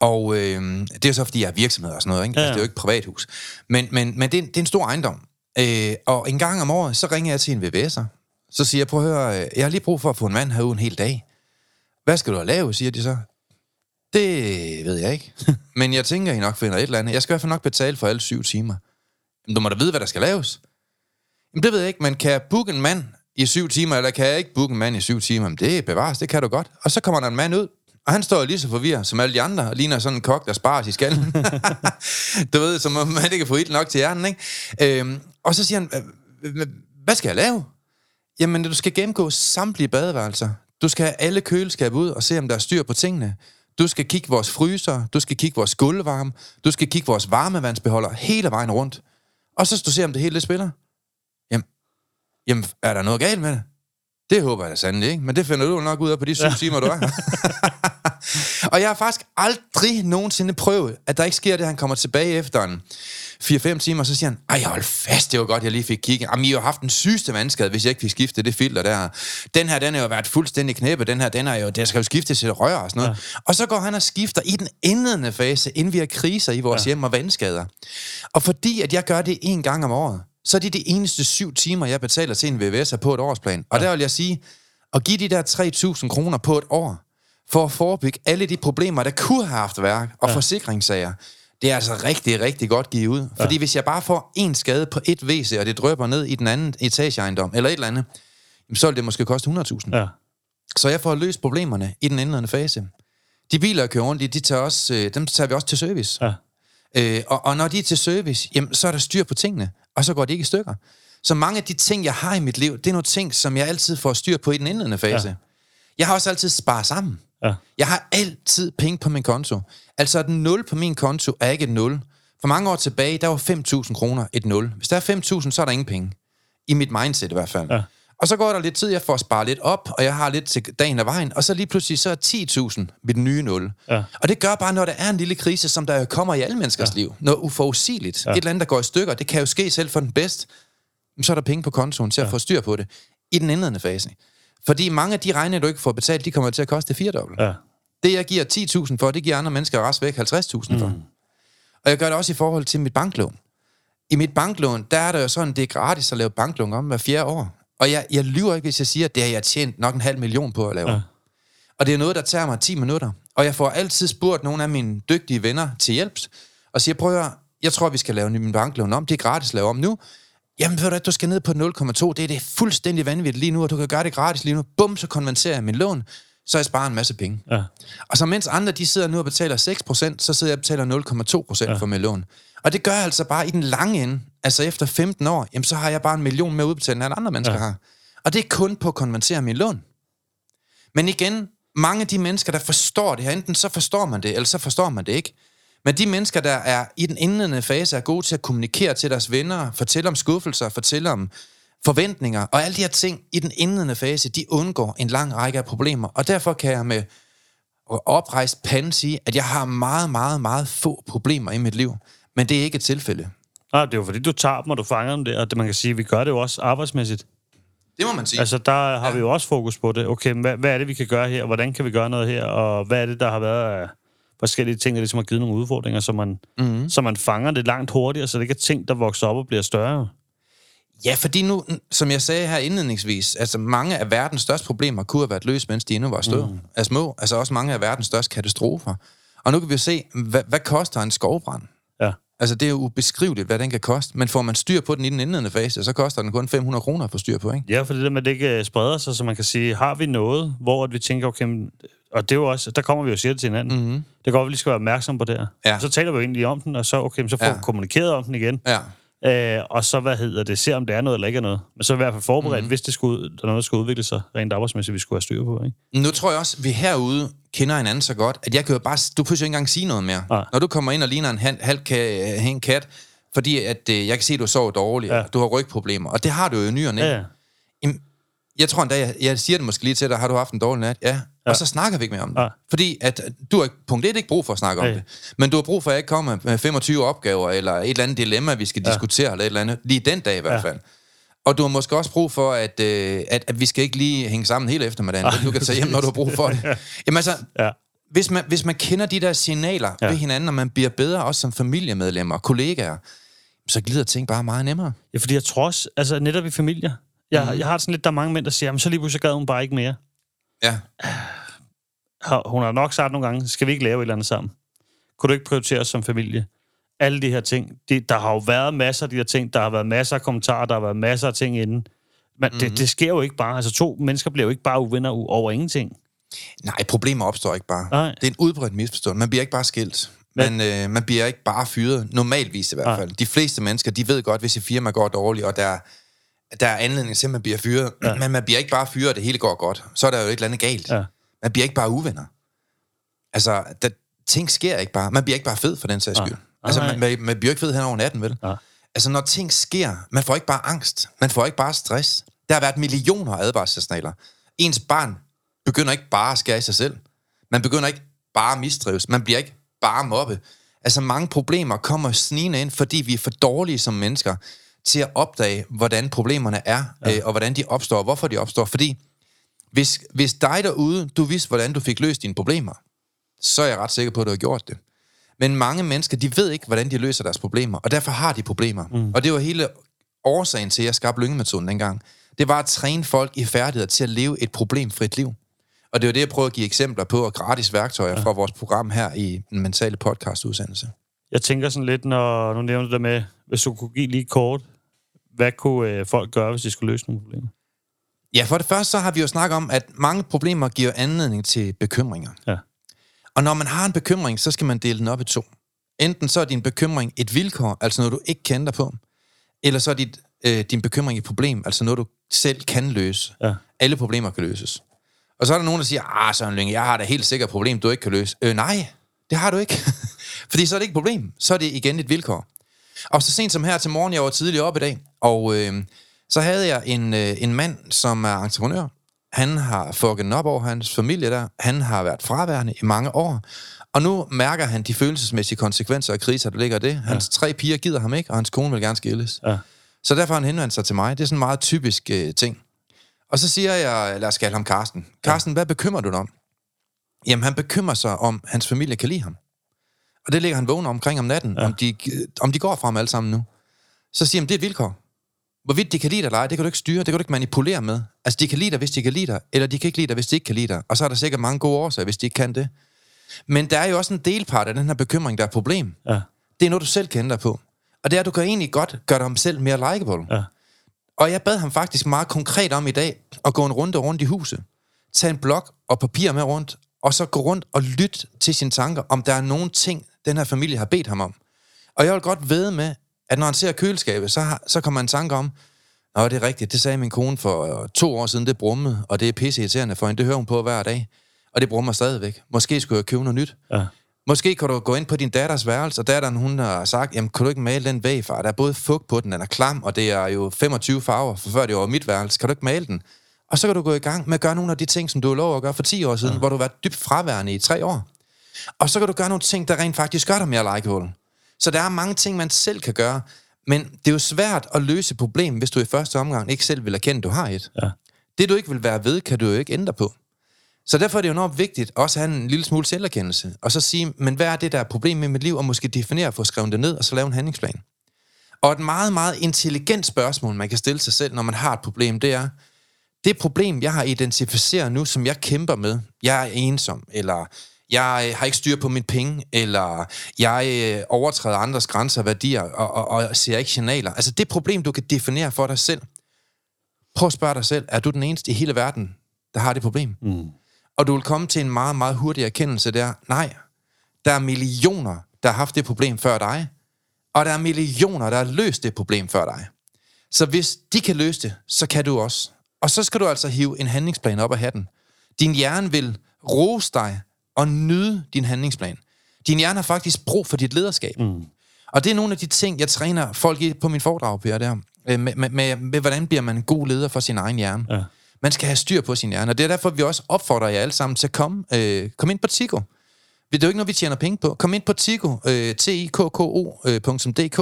Og øh, det er så, fordi jeg er virksomhed og sådan noget. Ikke? Ja, Altså, det er jo ikke et privathus. Men, men, men det, er, det er en stor ejendom. Øh, og en gang om året, så ringer jeg til en VVS'er. Så siger jeg, prøv at høre, øh, jeg har lige brug for at få en mand herude en hel dag. Hvad skal du have lavet, siger de så. Det ved jeg ikke. Men jeg tænker, I nok finder et eller andet. Jeg skal i hvert fald nok betale for alle syv timer. Men du må da vide, hvad der skal laves. Jamen, det ved jeg ikke, men kan jeg booke en mand i syv timer, eller kan jeg ikke booke en mand i syv timer? Jamen, det bevares, det kan du godt. Og så kommer der en mand ud, og han står lige så forvirret som alle de andre, og ligner sådan en kok, der spares i skallen. du ved, som om han ikke kan få ild nok til hjernen, ikke? Øhm, og så siger han, hvad skal jeg lave? Jamen, du skal gennemgå samtlige badeværelser. Du skal have alle køleskab ud og se, om der er styr på tingene. Du skal kigge vores fryser, du skal kigge vores gulvvarme, du skal kigge vores varmevandsbeholder hele vejen rundt. Og så skal du se, om det hele det spiller. Jamen, er der noget galt med det? Det håber jeg da sandelig ikke, men det finder du nok ud af på de syv ja. timer, du er og jeg har faktisk aldrig nogensinde prøvet, at der ikke sker det, han kommer tilbage efter en 4-5 timer, og så siger han, ej, hold fast, det var godt, jeg lige fik kigget. Jamen, I har haft den sygeste vandskade, hvis jeg ikke fik skiftet det filter der. Den her, den har jo været fuldstændig knæppet, den her, den er jo, der skal jo skiftes til rør og sådan noget. Ja. Og så går han og skifter i den indledende fase, inden vi har kriser i vores ja. hjem og vandskader. Og fordi, at jeg gør det en gang om året, så er det de eneste syv timer, jeg betaler til en VVS'er på et årsplan. Og ja. der vil jeg sige, at give de der 3.000 kroner på et år, for at forebygge alle de problemer, der kunne have haft værk, og ja. forsikringssager, det er altså rigtig, rigtig godt givet ud. Fordi hvis jeg bare får en skade på et WC, og det drøber ned i den anden etageejendom, eller et eller andet, så vil det måske koste 100.000. Ja. Så jeg får løst problemerne i den indledende fase. De biler, jeg kører rundt i, de tager også, øh, dem tager vi også til service. Ja. Øh, og, og når de er til service, jamen, så er der styr på tingene, og så går det ikke i stykker. Så mange af de ting, jeg har i mit liv, det er nogle ting, som jeg altid får styr på i den indledende fase. Ja. Jeg har også altid sparet sammen. Ja. Jeg har altid penge på min konto. Altså et 0 på min konto er ikke et 0 For mange år tilbage, der var 5.000 kroner et nul. Hvis der er 5.000, så er der ingen penge. I mit mindset i hvert fald. Ja. Og så går der lidt tid, jeg får sparet lidt op, og jeg har lidt til dagen af vejen, og så lige pludselig så er 10.000 mit nye nul. Ja. Og det gør bare, når der er en lille krise, som der kommer i alle menneskers ja. liv, noget uforudsigeligt, ja. et eller andet, der går i stykker, det kan jo ske selv for den bedste, så er der penge på kontoen til at få styr på det i den indledende fase. Fordi mange af de regninger, du ikke får betalt, de kommer til at koste firedobbelt. Ja. Det, jeg giver 10.000 for, det giver andre mennesker rest væk 50.000 for. Mm. Og jeg gør det også i forhold til mit banklån. I mit banklån, der er det jo sådan, det er gratis at lave banklån om hver fjerde år. Og jeg, jeg lyver ikke, hvis jeg siger, at det har jeg tjent nok en halv million på at lave. Ja. Og det er noget, der tager mig 10 minutter. Og jeg får altid spurgt nogle af mine dygtige venner til hjælp, og siger, prøv at jeg tror, vi skal lave min banklån om. Det er gratis at lave om nu. Jamen, ved du hvad, du skal ned på 0,2. Det er det fuldstændig vanvittigt lige nu, og du kan gøre det gratis lige nu. Bum, så konverterer jeg min lån, så jeg sparer en masse penge. Ja. Og så mens andre, de sidder nu og betaler 6%, så sidder jeg og betaler 0,2% ja. for mit lån. Og det gør jeg altså bare i den lange ende. Altså efter 15 år, jamen så har jeg bare en million mere udbetalt, end andre mennesker ja. har. Og det er kun på at konvertere min lån. Men igen, mange af de mennesker, der forstår det her, enten så forstår man det, eller så forstår man det ikke. Men de mennesker, der er i den indledende fase, er gode til at kommunikere til deres venner, fortælle om skuffelser, fortælle om forventninger, og alle de her ting i den indledende fase, de undgår en lang række af problemer. Og derfor kan jeg med oprejst pande sige, at jeg har meget, meget, meget få problemer i mit liv. Men det er ikke et tilfælde. Nej, det er jo fordi, du tager dem, og du fanger dem der, og det, man kan sige, vi gør det jo også arbejdsmæssigt. Det må man sige. Altså, der har ja. vi jo også fokus på det. Okay, hvad, hvad er det, vi kan gøre her? Hvordan kan vi gøre noget her? Og hvad er det, der har været af forskellige ting, der ligesom har givet nogle udfordringer, så man, mm-hmm. så man fanger det langt hurtigere, så det ikke er ting, der vokser op og bliver større? Ja, fordi nu, som jeg sagde her indledningsvis, altså mange af verdens største problemer kunne have været løst, mens de endnu var stå, mm. er små. Altså også mange af verdens største katastrofer. Og nu kan vi jo se, hvad, hvad koster en skovbrand? Ja. Altså, det er jo ubeskriveligt, hvad den kan koste. Men får man styr på den i den indledende fase, så koster den kun 500 kroner at få styr på, ikke? Ja, for det der med, at det ikke spreder sig, så man kan sige, har vi noget, hvor at vi tænker, okay, og det er jo også, der kommer vi jo siger det til hinanden. Mm-hmm. Det går, at vi lige skal være opmærksom på det her. Ja. Så taler vi jo egentlig om den, og så, okay, så får ja. vi kommunikeret om den igen. Ja. Øh, og så, hvad hedder det, se om det er noget eller ikke er noget. Men så i hvert fald forberedt, mm. hvis det skulle, der er noget, der skulle udvikle sig rent arbejdsmæssigt, vi skulle have styr på. Ikke? Nu tror jeg også, at vi herude kender hinanden så godt, at jeg kan jo bare, du behøver ikke engang sige noget mere. Nej. Når du kommer ind og ligner en halv ka, en kat, fordi at, øh, jeg kan se, at du sover dårligt, ja. du har rygproblemer, og det har du jo i ny og næ. Ja, ja. Jamen, jeg tror endda, jeg, jeg siger det måske lige til dig, har du haft en dårlig nat? Ja. ja. Og så snakker vi ikke mere om det. Ja. Fordi at du har punkt 1 ikke brug for at snakke om Ja. det. Men du har brug for, at jeg ikke kommer med 25 opgaver, eller et eller andet dilemma, vi skal Ja. diskutere, eller et eller andet. Lige den dag i hvert Ja. fald. Og du har måske også brug for, at, øh, at, at vi skal ikke lige hænge sammen hele eftermiddagen. Ej, Du kan tage hjem, når du har brug for det. Jamen altså, Ja. hvis man, hvis man kender de der signaler ja. Ja. ved hinanden, og man bliver bedre også som familiemedlemmer og kollegaer, så glider ting bare meget nemmere. ja, fordi jeg tror også, altså netop i familier, jeg, Mhm. mm. jeg har sådan lidt, der er mange mænd, der siger, jamen så lige pludselig gad hun bare ikke mere. Ja. Har- Hun har nok sagt nogle gange, skal vi ikke lave et eller andet sammen? Kunne du ikke prioritere os som familie? Alle de her ting. De, der har jo været masser af de her ting. Der har været masser af kommentarer. Der har været masser af ting inden. Men mm-hmm. det, det sker jo ikke bare. Altså to mennesker bliver jo ikke bare uvenner over ingenting. Nej, problemer opstår ikke bare. Nej. Det er en udbredt misforståelse. Man bliver ikke bare skilt. Men- Man, øh, man bliver ikke bare fyret. Normalvis i hvert Nej. fald. De fleste mennesker, de ved godt, hvis et firma går dårligt, og der, der er anledning til, at man bliver fyret. Ja. Men man bliver ikke bare fyret, og det hele går godt. Så er der jo et eller andet galt. Ja. Man bliver ikke bare uvenner. Altså, der, ting sker ikke bare. Man bliver ikke bare fed for den sags skyld. Altså, Nej. man, man, man bliver ikke fed hen over natten, vel? Nej. Altså, når ting sker, man får ikke bare angst. Man får ikke bare stress. Der har været millioner af advarselssignaler. Ens barn begynder ikke bare at skære i sig selv. Man begynder ikke bare at mistrives. Man bliver ikke bare mobbe. Altså, mange problemer kommer snigende ind, fordi vi er for dårlige som mennesker til at opdage, hvordan problemerne er, ja. øh, og hvordan de opstår, og hvorfor de opstår. Fordi hvis, hvis dig derude, du vidste, hvordan du fik løst dine problemer, så er jeg ret sikker på, at du har gjort det. Men mange mennesker, de ved ikke, hvordan de løser deres problemer, og derfor har de problemer. Mm. Og det var hele årsagen til, at jeg skabte lyngemetoden dengang. Det var at træne folk i færdigheder til at leve et problemfrit liv. Og det var det, jeg prøvede at give eksempler på, og gratis værktøjer ja. fra vores program her i den mentale podcastudsendelse. Jeg tænker sådan lidt, når nu nævner du det med, hvis du kunne give lige kort, hvad kunne øh, folk gøre, hvis de skulle løse nogle problemer? Ja, for det første så har vi jo snakket om, at mange problemer giver anledning til bekymringer. Ja. Og når man har en bekymring, så skal man dele den op i to. Enten så er din bekymring et vilkår, altså noget, du ikke kender dig på, eller så er dit, øh, din bekymring et problem, altså noget, du selv kan løse. Ja. Alle problemer kan løses. Og så er der nogen, der siger, ah, Søren Lynge, jeg har da helt sikkert et problem, du ikke kan løse. Øh, nej, Det har du ikke. Fordi så er det ikke et problem. Så er det igen et vilkår. Og så sent som her til morgen, jeg var tidligere op i dag, og øh, så havde jeg en, øh, en mand, som er entreprenør. Han har fucket op over hans familie der. Han har været fraværende i mange år. Og nu mærker han de følelsesmæssige konsekvenser af kriser, der ligger i det. Hans ja. tre piger gider ham ikke, og hans kone vil gerne skilles. Ja. Så derfor har han henvendt sig til mig. Det er sådan en meget typisk øh, ting. Og så siger jeg, lad os kalde ham Karsten. Karsten, ja. hvad bekymrer du dig om? Jamen, han bekymrer sig om, hans familie kan lide ham. Og det ligger han vågen omkring om natten, ja. om, de, om de går fra ham alle sammen nu. Så siger han, det er et vilkår. Hvorvidt de kan lide dig eller ej, det kan du ikke styre, det kan du ikke manipulere med. Altså, de kan lide dig, hvis de kan lide dig, eller de kan ikke lide dig, hvis de ikke kan lide dig. Og så er der sikkert mange gode årsager, hvis de ikke kan det. Men der er jo også en delpart af den her bekymring, der er et problem. Ja. Det er noget, du selv kan ændre på. Og det er, at du kan egentlig godt gøre dig selv mere likeable. Ja. Og jeg bad ham faktisk meget konkret om i dag at gå en runde rundt i huset. Tag en blok og papir med rundt, og så gå rundt og lytte til sine tanker, om der er nogle ting, den her familie har bedt ham om. Og jeg vil godt ved med, at når han ser køleskabet, så, har, så kommer en tanke om, Nå, det er rigtigt, det sagde min kone for to år siden, det brummede, og det er pisse irriterende for hende, det hører hun på hver dag. Og det brummer stadigvæk. Måske skulle jeg købe noget nyt. Ja. Måske kan du gå ind på din datters værelse, og datteren hun har sagt, jamen kan du ikke male den væg, far? Der er både fugt på den, den er klam, og det er jo 25 farver, for før det var mit værelse. Kan du ikke male den? Og så kan du gå i gang med at gøre nogle af de ting, som du har lov at gøre for 10 år siden, ja. hvor du har været dybt fraværende i tre år. Og så kan du gøre nogle ting, der rent faktisk gør dig mere likeable. Så der er mange ting, man selv kan gøre, men det er jo svært at løse et problem, hvis du i første omgang ikke selv vil erkende, at du har et. Ja. Det, du ikke vil være ved, kan du jo ikke ændre på. Så derfor er det jo enormt vigtigt også at have en lille smule selverkendelse, og så sige, men hvad er det, der er problemet med mit liv, og måske definere at få skrevet det ned, og så lave en handlingsplan. Og et meget, meget intelligent spørgsmål, man kan stille sig selv, når man har et problem, det er, det problem, jeg har identificeret nu, som jeg kæmper med, jeg er ensom, eller jeg øh, har ikke styr på mine penge, eller jeg øh, overtræder andres grænser og værdier, og, og, og ser ikke signaler. Altså det problem, du kan definere for dig selv. Prøv at spørge dig selv, er du den eneste i hele verden, der har det problem? Mm. Og du vil komme til en meget, meget hurtig erkendelse der. Nej, der er millioner, der har haft det problem før dig, og der er millioner, der har løst det problem før dig. Så hvis de kan løse det, så kan du også. Og så skal du altså hive en handlingsplan op af hatten. Din hjerne vil rose dig og nyde din handlingsplan. Din hjerne har faktisk brug for dit lederskab. Mm. Og det er nogle af de ting, jeg træner folk i på min foredrag, Per, der. Øh, Med, med, med, med, hvordan bliver man en god leder for sin egen hjerne. Ja. Man skal have styr på sin hjerne, og det er derfor, vi også opfordrer jer alle sammen til at komme, øh, kom ind på Tigo. Det er jo ikke noget, vi tjener penge på. Kom ind på Tigo, øh, tikko.dk,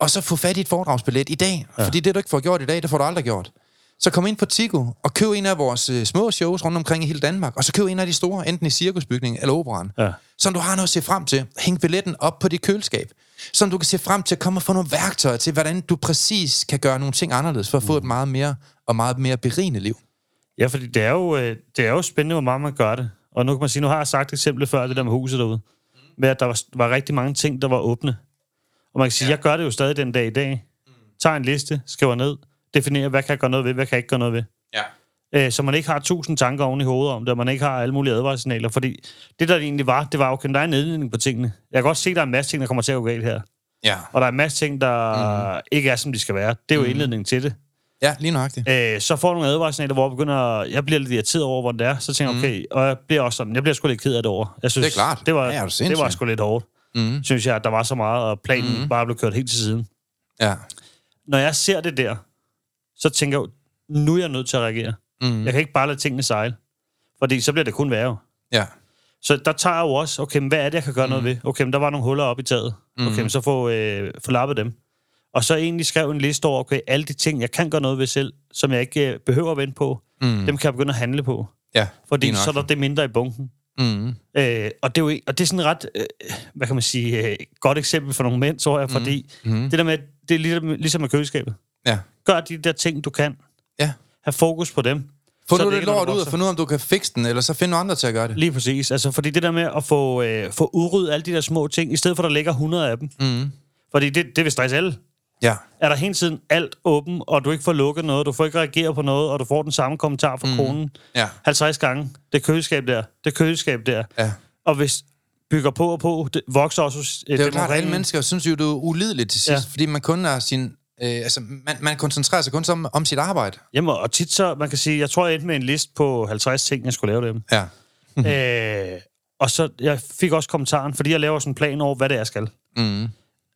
og så få fat i et foredragsbillet i dag. Ja. Fordi det, du ikke får gjort i dag, det får du aldrig gjort. Så kom ind på Tigo og køb en af vores øh, små shows rundt omkring i hele Danmark, og så køb en af de store, enten i cirkusbygningen eller operan. Ja. Så du har noget at se frem til. Hæng billetten op på dit køleskab. Så du kan se frem til at komme og få nogle værktøjer til, hvordan du præcis kan gøre nogle ting anderledes, for at få et meget mere og meget mere berigende liv. Ja, fordi det er, jo, øh, det er jo spændende, hvor meget man gør det. Og nu kan man sige, nu har jeg sagt eksemplet før, det der med huset derude, med at der var, var rigtig mange ting, der var åbne. Og man kan sige, ja. jeg gør det jo stadig den dag i dag. Tager en liste, skriver ned, definerer, hvad kan jeg gøre noget ved, hvad kan jeg ikke gøre noget ved. Ja. Øh, så man ikke har tusind tanker oven i hovedet om det, og man ikke har alle mulige advarssignaler. Fordi det, der egentlig var, det var, okay, der er en nedledning på tingene. Jeg kan godt se, at der er en masse ting, der kommer til at gå galt her. Ja. Og der er en masse ting, der mm. ikke er, som de skal være. Det er jo mm. indledningen til det. Ja, lige nøjagtigt. Øh, så får du nogle advarssignaler, hvor jeg begynder, jeg bliver lidt irriteret over, hvordan det er. Så tænker jeg, okay, og jeg bliver også sådan, jeg bliver sgu lidt ked af det over. Jeg synes, Det er klart. Det var, Ja, det sindssyg? var sgu lidt hårdt. Mm. Synes jeg, at der var så meget, og planen mm. bare blev kørt helt til siden. Ja. Når jeg ser det der, så tænker jeg, nu er jeg nødt til at reagere. Mm. Jeg kan ikke bare lade tingene sejle. Fordi så bliver det kun værre. Ja. Så der tager jeg jo også, okay, men hvad er det, jeg kan gøre mm. noget ved? Okay, men der var nogle huller op i taget. Mm. Okay, men så få, øh, få lappet dem. Og så egentlig skrev en liste over, okay, alle de ting, jeg kan gøre noget ved selv, som jeg ikke øh, behøver at vente på, Mm. dem kan jeg begynde at handle på. Ja. Fordi så er der det mindre i bunken. Mm. Øh, og, det er jo, og det er sådan et ret, øh, hvad kan man sige, øh, godt eksempel for nogle mænd, tror jeg, fordi Mm. det der med, det er ligesom, ligesom med køleskabet. Ja. Gør de der ting, du kan. Ja. Ha' fokus på dem. Få Så nu det når lort ud og finde ud af, om du kan fikse den, eller så finde nogle andre til at gøre det. Lige præcis. Altså, fordi det der med at få, øh, få udryddet alle de der små ting, i stedet for at der ligger 100 af dem. Mm. Fordi det, det vil stresse alle. Ja. Er der hele tiden alt åben, og du ikke får lukket noget, du får ikke reageret på noget, og du får den samme kommentar fra mm. konen Ja. 50 gange. Det køleskab der, det køleskab der. Ja. Og hvis bygger på og på, det vokser også... Øh, Det er jo klart, at alle mennesker synes jo, du er ulidelig til sidst, ja. fordi man kun er sin... Øh, altså, man, man koncentrerer sig kun om, om sit arbejde. Jamen, og tit så, man kan sige, jeg tror, jeg endte med en liste på 50 ting, jeg skulle lave dem. Ja. øh, og så jeg fik også kommentaren, fordi jeg laver sådan en plan over, hvad det er, jeg skal. Mm.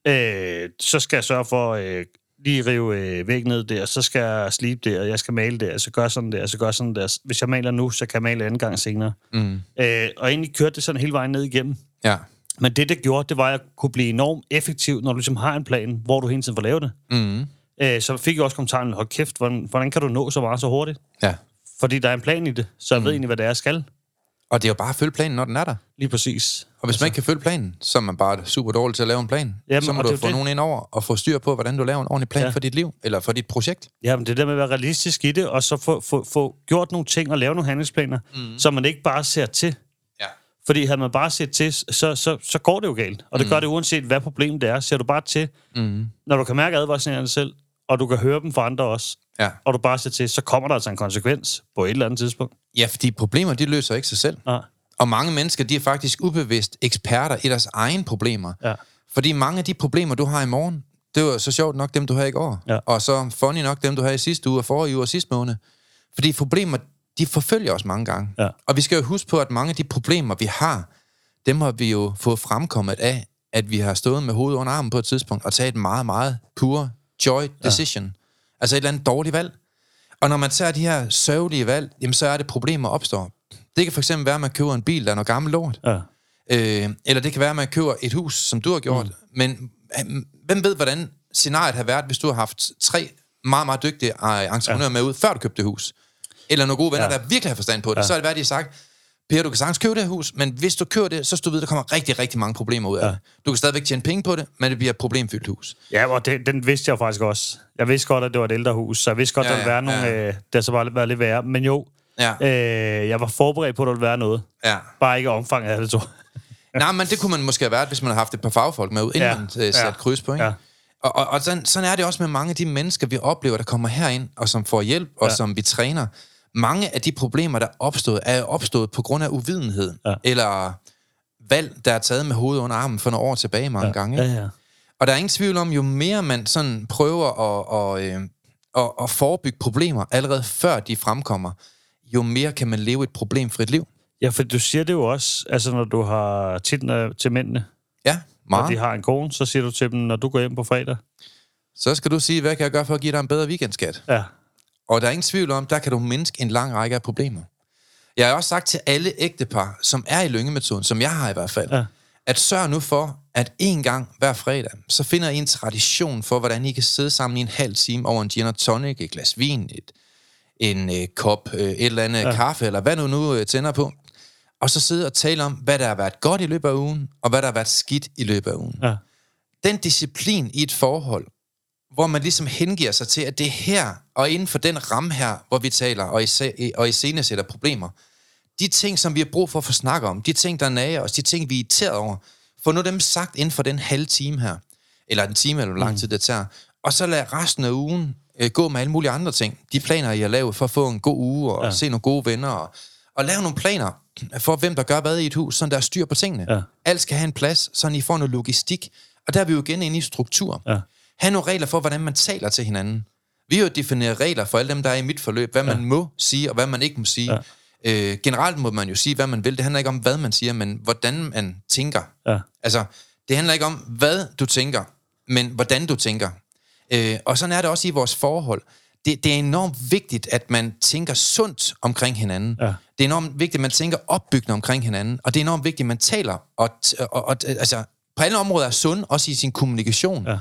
Øh, så skal jeg sørge for øh, lige rive øh, væg ned der, så skal jeg slibe der, jeg skal male der, så gør sådan der, så gør sådan der. Hvis jeg maler nu, så kan jeg male anden gang senere. Mm. Øh, og egentlig kørte det sådan hele vejen ned igennem. Ja. Men det, det gjorde, det var, at jeg kunne blive enormt effektiv, når du ligesom har en plan, hvor du hele tiden får lavet det. Mm. Øh, så fik jeg også kommentaren, hold kæft, hvordan, hvordan kan du nå så meget så hurtigt? Ja. Fordi der er en plan i det, så jeg mm. ved egentlig, hvad det er, jeg skal. Og det er jo bare at følge planen, når den er der. Lige præcis. Og hvis man ikke kan følge planen, så er man bare super dårlig til at lave en plan. Jamen, så må du få det. nogen ind over og få styr på, hvordan du laver en ordentlig plan Ja. for dit liv, eller for dit projekt. Ja, men det der med at være realistisk i det, og så få, få, få gjort nogle ting og lave nogle handlingsplaner, mm. så man ikke bare ser til. Ja. Fordi havde man bare set til, så, så, så går det jo galt. Og det mm. gør det uanset, hvad problemet er. Ser du bare til, Mm. når du kan mærke advarslerne selv, og du kan høre dem fra andre også, Ja. og du bare ser til, så kommer der altså en konsekvens på et eller andet tidspunkt. ja, fordi problemer, de løser ikke sig selv. Nej. Og mange mennesker, de er faktisk ubevidst eksperter i deres egne problemer. Ja. Fordi mange af de problemer, du har i morgen, det var så sjovt nok dem, du havde i går. Ja. Og så funny nok dem, du havde i sidste uge, og forrige uge og sidste måned. Fordi problemer, de forfølger os mange gange. Ja. Og vi skal jo huske på, at mange af de problemer, vi har, dem har vi jo fået fremkommet af, at vi har stået med hovedet under armen på et tidspunkt og taget et meget, meget pure joy decision. Ja. Altså et eller andet dårligt valg. Og når man tager de her sørgelige valg, jamen så er det problemer opstår. Det kan for eksempel være, at man køber en bil, der er noget gammel lort. Ja. Øh, eller det kan være, at man køber et hus, som du har gjort. Mm. Men øh, hvem ved, hvordan scenariet har været, hvis du har haft tre meget, meget dygtige øh, entreprenører ja. med ud, før du købte det hus? Eller nogle gode venner, Ja. ja. der virkelig har forstand på det. Ja. Ja. Så er det været, de har sagt, Per, du kan sagtens købe det her hus, men hvis du køber det, så skal du vide, der kommer rigtig, rigtig mange problemer ud af Ja. ja. det. Du kan stadigvæk tjene penge på det, men det bliver et problemfyldt hus. Ja, og det, den vidste jeg faktisk også. Jeg vidste godt, at det var et ældre hus, så jeg vidste godt, Ja, at der ville være ja, nogle... ja. Øh, der så bare været lidt værre. Men jo, Ja, øh, jeg var forberedt på, at der ville være noget. ja. Bare ikke omfanget af det, tror. Nej, men det kunne man måske have været, hvis man havde haft et par fagfolk med ud, inden Ja. ja. man øh, satte Ja. ja. kryds på, ikke? Ja. Ja. Og, og, og sådan, sådan er det også med mange af de mennesker, vi oplever, der kommer herind, og som får hjælp, og Ja. ja. som vi træner. Mange af de problemer, der er opstået, er opstået på grund af uvidenhed, Ja. eller valg, der er taget med hovedet under armen for nogle år tilbage mange ja. gange. Ja, ja. Og der er ingen tvivl om, jo mere man sådan prøver at, og, øh, at, at forebygge problemer, allerede før de fremkommer, jo mere kan man leve et problemfrit liv. Ja, for du siger det jo også, altså når du har tit når- til mændene, Ja, når meget. de har en kone, så siger du til dem, når du går hjem på fredag. Så skal du sige, hvad kan jeg gøre for at give dig en bedre weekendskat? Ja, Og der er ingen tvivl om, der kan du mindske en lang række af problemer. Jeg har også sagt til alle ægtepar, som er i lyngemetoden, som jeg har i hvert fald, Ja. at sørg nu for, at en gang hver fredag, så finder I en tradition for, hvordan I kan sidde sammen i en halv time over en gin tonic, et glas vin, et, en øh, kop, øh, et eller andet ja. kaffe, eller hvad du nu øh, tænder på. Og så sidde og tale om, hvad der har været godt i løbet af ugen, og hvad der har været skidt i løbet af ugen ja, den disciplin i et forhold, hvor man ligesom hengiver sig til, at det er her, og inden for den ramme her, hvor vi taler og, i, og i sætter problemer, de ting, som vi har brug for at få snakket om, de ting, der nager os, de ting, vi er irriteret over, få nu dem sagt inden for den halve time her, eller en time, eller hvor lang tid det tager, og så lad resten af ugen øh, gå med alle mulige andre ting. De planer, I har lavet for at få en god uge, og Ja. se nogle gode venner, og, og lave nogle planer for, hvem der gør hvad i et hus, sådan der er styr på tingene. Ja. Alt skal have en plads, så I får noget logistik. Og der er vi jo igen inde i struktur. Ja. Ha' nogle regler for, hvordan man taler til hinanden. Vi har jo defineret regler for alle dem, der er i mit forløb, hvad ja. man må sige, og hvad man ikke må sige. Ja. Øh, generelt må man jo sige, hvad man vil. Det handler ikke om, hvad man siger, men hvordan man tænker. ja, Altså, det handler ikke om, hvad du tænker, men hvordan du tænker. Øh, og sådan er det også i vores forhold. Det, det er enormt vigtigt, at man tænker sundt omkring hinanden. Ja. Det er enormt vigtigt, at man tænker opbyggende omkring hinanden. Og det er enormt vigtigt, at man taler og, og, og altså, på alle områder er sund, også i sin kommunikation. Ja.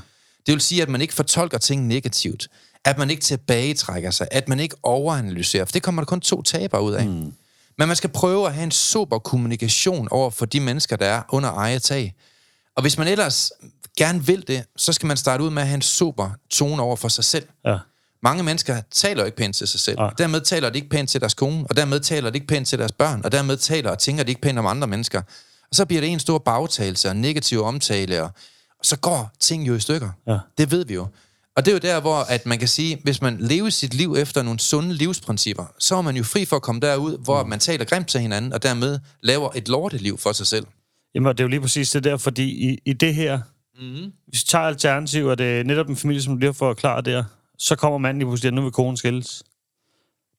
Det vil sige, at man ikke fortolker ting negativt. At man ikke tilbagetrækker sig. At man ikke overanalyserer. For det kommer der kun to taber ud af. Mm. Men man skal prøve at have en super kommunikation over for de mennesker, der er under eget tag. Og hvis man ellers gerne vil det, så skal man starte ud med at have en super tone over for sig selv. ja, Mange mennesker taler ikke pænt til sig selv. Og dermed taler de ikke pænt til deres kone, og dermed taler de ikke pænt til deres børn, og dermed taler og tænker de ikke pænt om andre mennesker. Og så bliver det en stor bagtagelse og negativ omtale, og så går ting jo i stykker. Ja. Det ved vi jo. Og det er jo der, hvor at man kan sige, hvis man lever sit liv efter nogle sunde livsprincipper, så er man jo fri for at komme derud, hvor mm. man taler grimt til hinanden, og dermed laver et lorteliv for sig selv. Jamen, det er jo lige præcis det der, fordi i, i det her, Mm-hmm. hvis vi tager alternativ, og det er netop en familie, som du lige har forklaret der, så kommer manden lige pludselig, at nu vil konen skilles.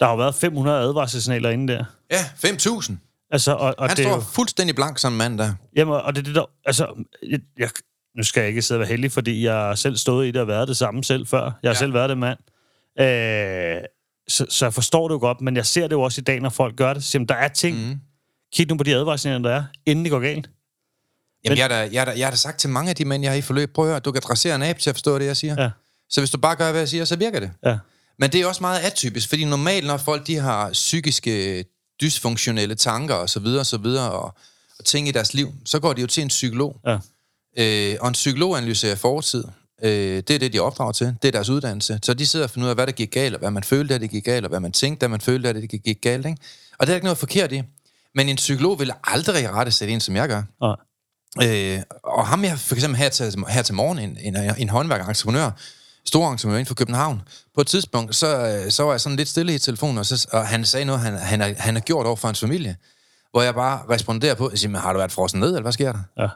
Der har jo været 500 advarselssignaler inde der. Ja, 5.000. Altså, og, og Han det står jo, fuldstændig blank som mand der. jamen, og det er det der, altså, jeg, jeg, nu skal jeg ikke sidde og være heldig, fordi jeg har selv stået i det og været det samme selv før. Jeg har Ja. selv været det mand. Øh, så, så jeg forstår det jo godt, men jeg ser det jo også i dag, når folk gør det. Så, jamen, der er ting, mm. kig nu på de advarsler, der er, inden det går galt. Jamen, jeg har, da, jeg, har da, jeg har da sagt til mange af de mænd, jeg har i forløb, prøv at høre, du kan dressere en abe til at forstå det, jeg siger. Ja. Så hvis du bare gør, hvad jeg siger, så virker det. Ja. Men det er også meget atypisk, fordi normalt, når folk de har psykiske, dysfunktionelle tanker og så videre og så videre, og, og ting i deres liv, så går de jo til en psykolog. Ja. Øh, og en psykolog analyserer fortid. Øh, det er det, de opdrager til. Det er deres uddannelse. Så de sidder og finder ud af, hvad der gik galt, og hvad man følte, at det gik galt, og hvad man tænkte, at man følte, at det gik galt. Ikke? Og det er ikke noget forkert i. Men en psykolog vil aldrig rette sætte en, som jeg gør. Nej. Øh, og ham jeg for eksempel her til, her til morgen, en, en, en håndværker, entreprenør, stor entreprenør inden for København. På et tidspunkt, så, øh, så var jeg sådan lidt stille i telefonen, og, så, og han sagde noget, han, han, har, han har gjort over for hans familie, hvor jeg bare responderer på, siger, har du været frosset ned, eller hvad sker der? Ja.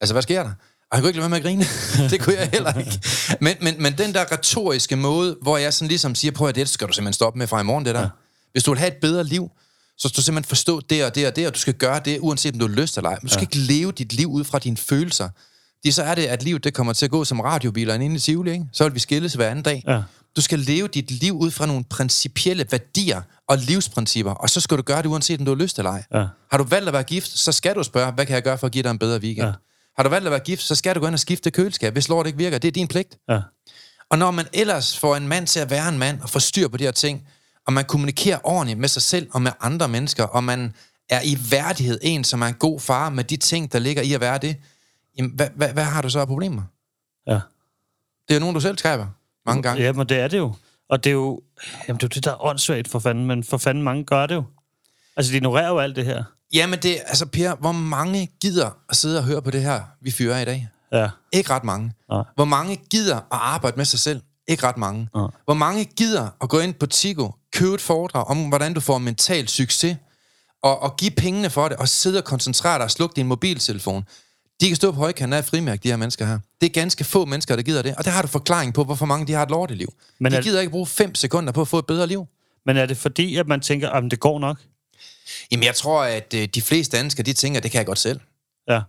Altså, hvad sker der? Og han kunne ikke lade være med at grine. det kunne jeg heller ikke. Men, men, men den der retoriske måde, hvor jeg sådan ligesom siger, prøv at det skal du simpelthen stoppe med fra i morgen, det der. Ja. Hvis du vil have et bedre liv, så skal du simpelthen forstå det og det og det, og du skal gøre det, uanset om du har lyst eller ej. Men du skal ja. ikke leve dit liv ud fra dine følelser. Det så er det, at livet det kommer til at gå som radiobiler inde i Tivoli, ikke? Så vil vi skilles hver anden dag. Ja. Du skal leve dit liv ud fra nogle principielle værdier og livsprincipper, og så skal du gøre det, uanset om du har lyst eller ej. Ja. Har du valgt at være gift, så skal du spørge, hvad kan jeg gøre for at give dig en bedre weekend? Ja. Har du valgt at være gift, så skal du gå ind og skifte køleskab, hvis lort ikke virker. Det er din pligt. Ja. Og når man ellers får en mand til at være en mand og få styr på de her ting, og man kommunikerer ordentligt med sig selv og med andre mennesker, og man er i værdighed en, som er en god far med de ting, der ligger i at være det, jamen, hvad, hvad, hvad har du så af problemer? ja. Det er jo nogen, du selv skaber mange gange. Ja, men det er det jo. Og det er jo, jamen det er jo det, der er åndssvagt for fanden, men for fanden mange gør det jo. Altså, de ignorerer jo alt det her. Jamen det, altså Per, hvor mange gider at sidde og høre på det her, vi fyrer i dag? Ja. Ikke ret mange. Nej. Hvor mange gider at arbejde med sig selv? Ikke ret mange. Nej. Hvor mange gider at gå ind på Tigo, købe et foredrag om, hvordan du får mental succes, og, og give pengene for det, og sidde og koncentrere dig og slukke din mobiltelefon. De kan stå på højkanten af frimærk, de her mennesker her. Det er ganske få mennesker, der gider det. Og der har du forklaring på, hvorfor mange de har et lorteliv. Men de er- gider ikke bruge fem sekunder på at få et bedre liv. Men er det fordi, at man tænker, at det går nok? Jamen, jeg tror, at øh, de fleste danskere, de tænker, det kan jeg godt selv. Ja.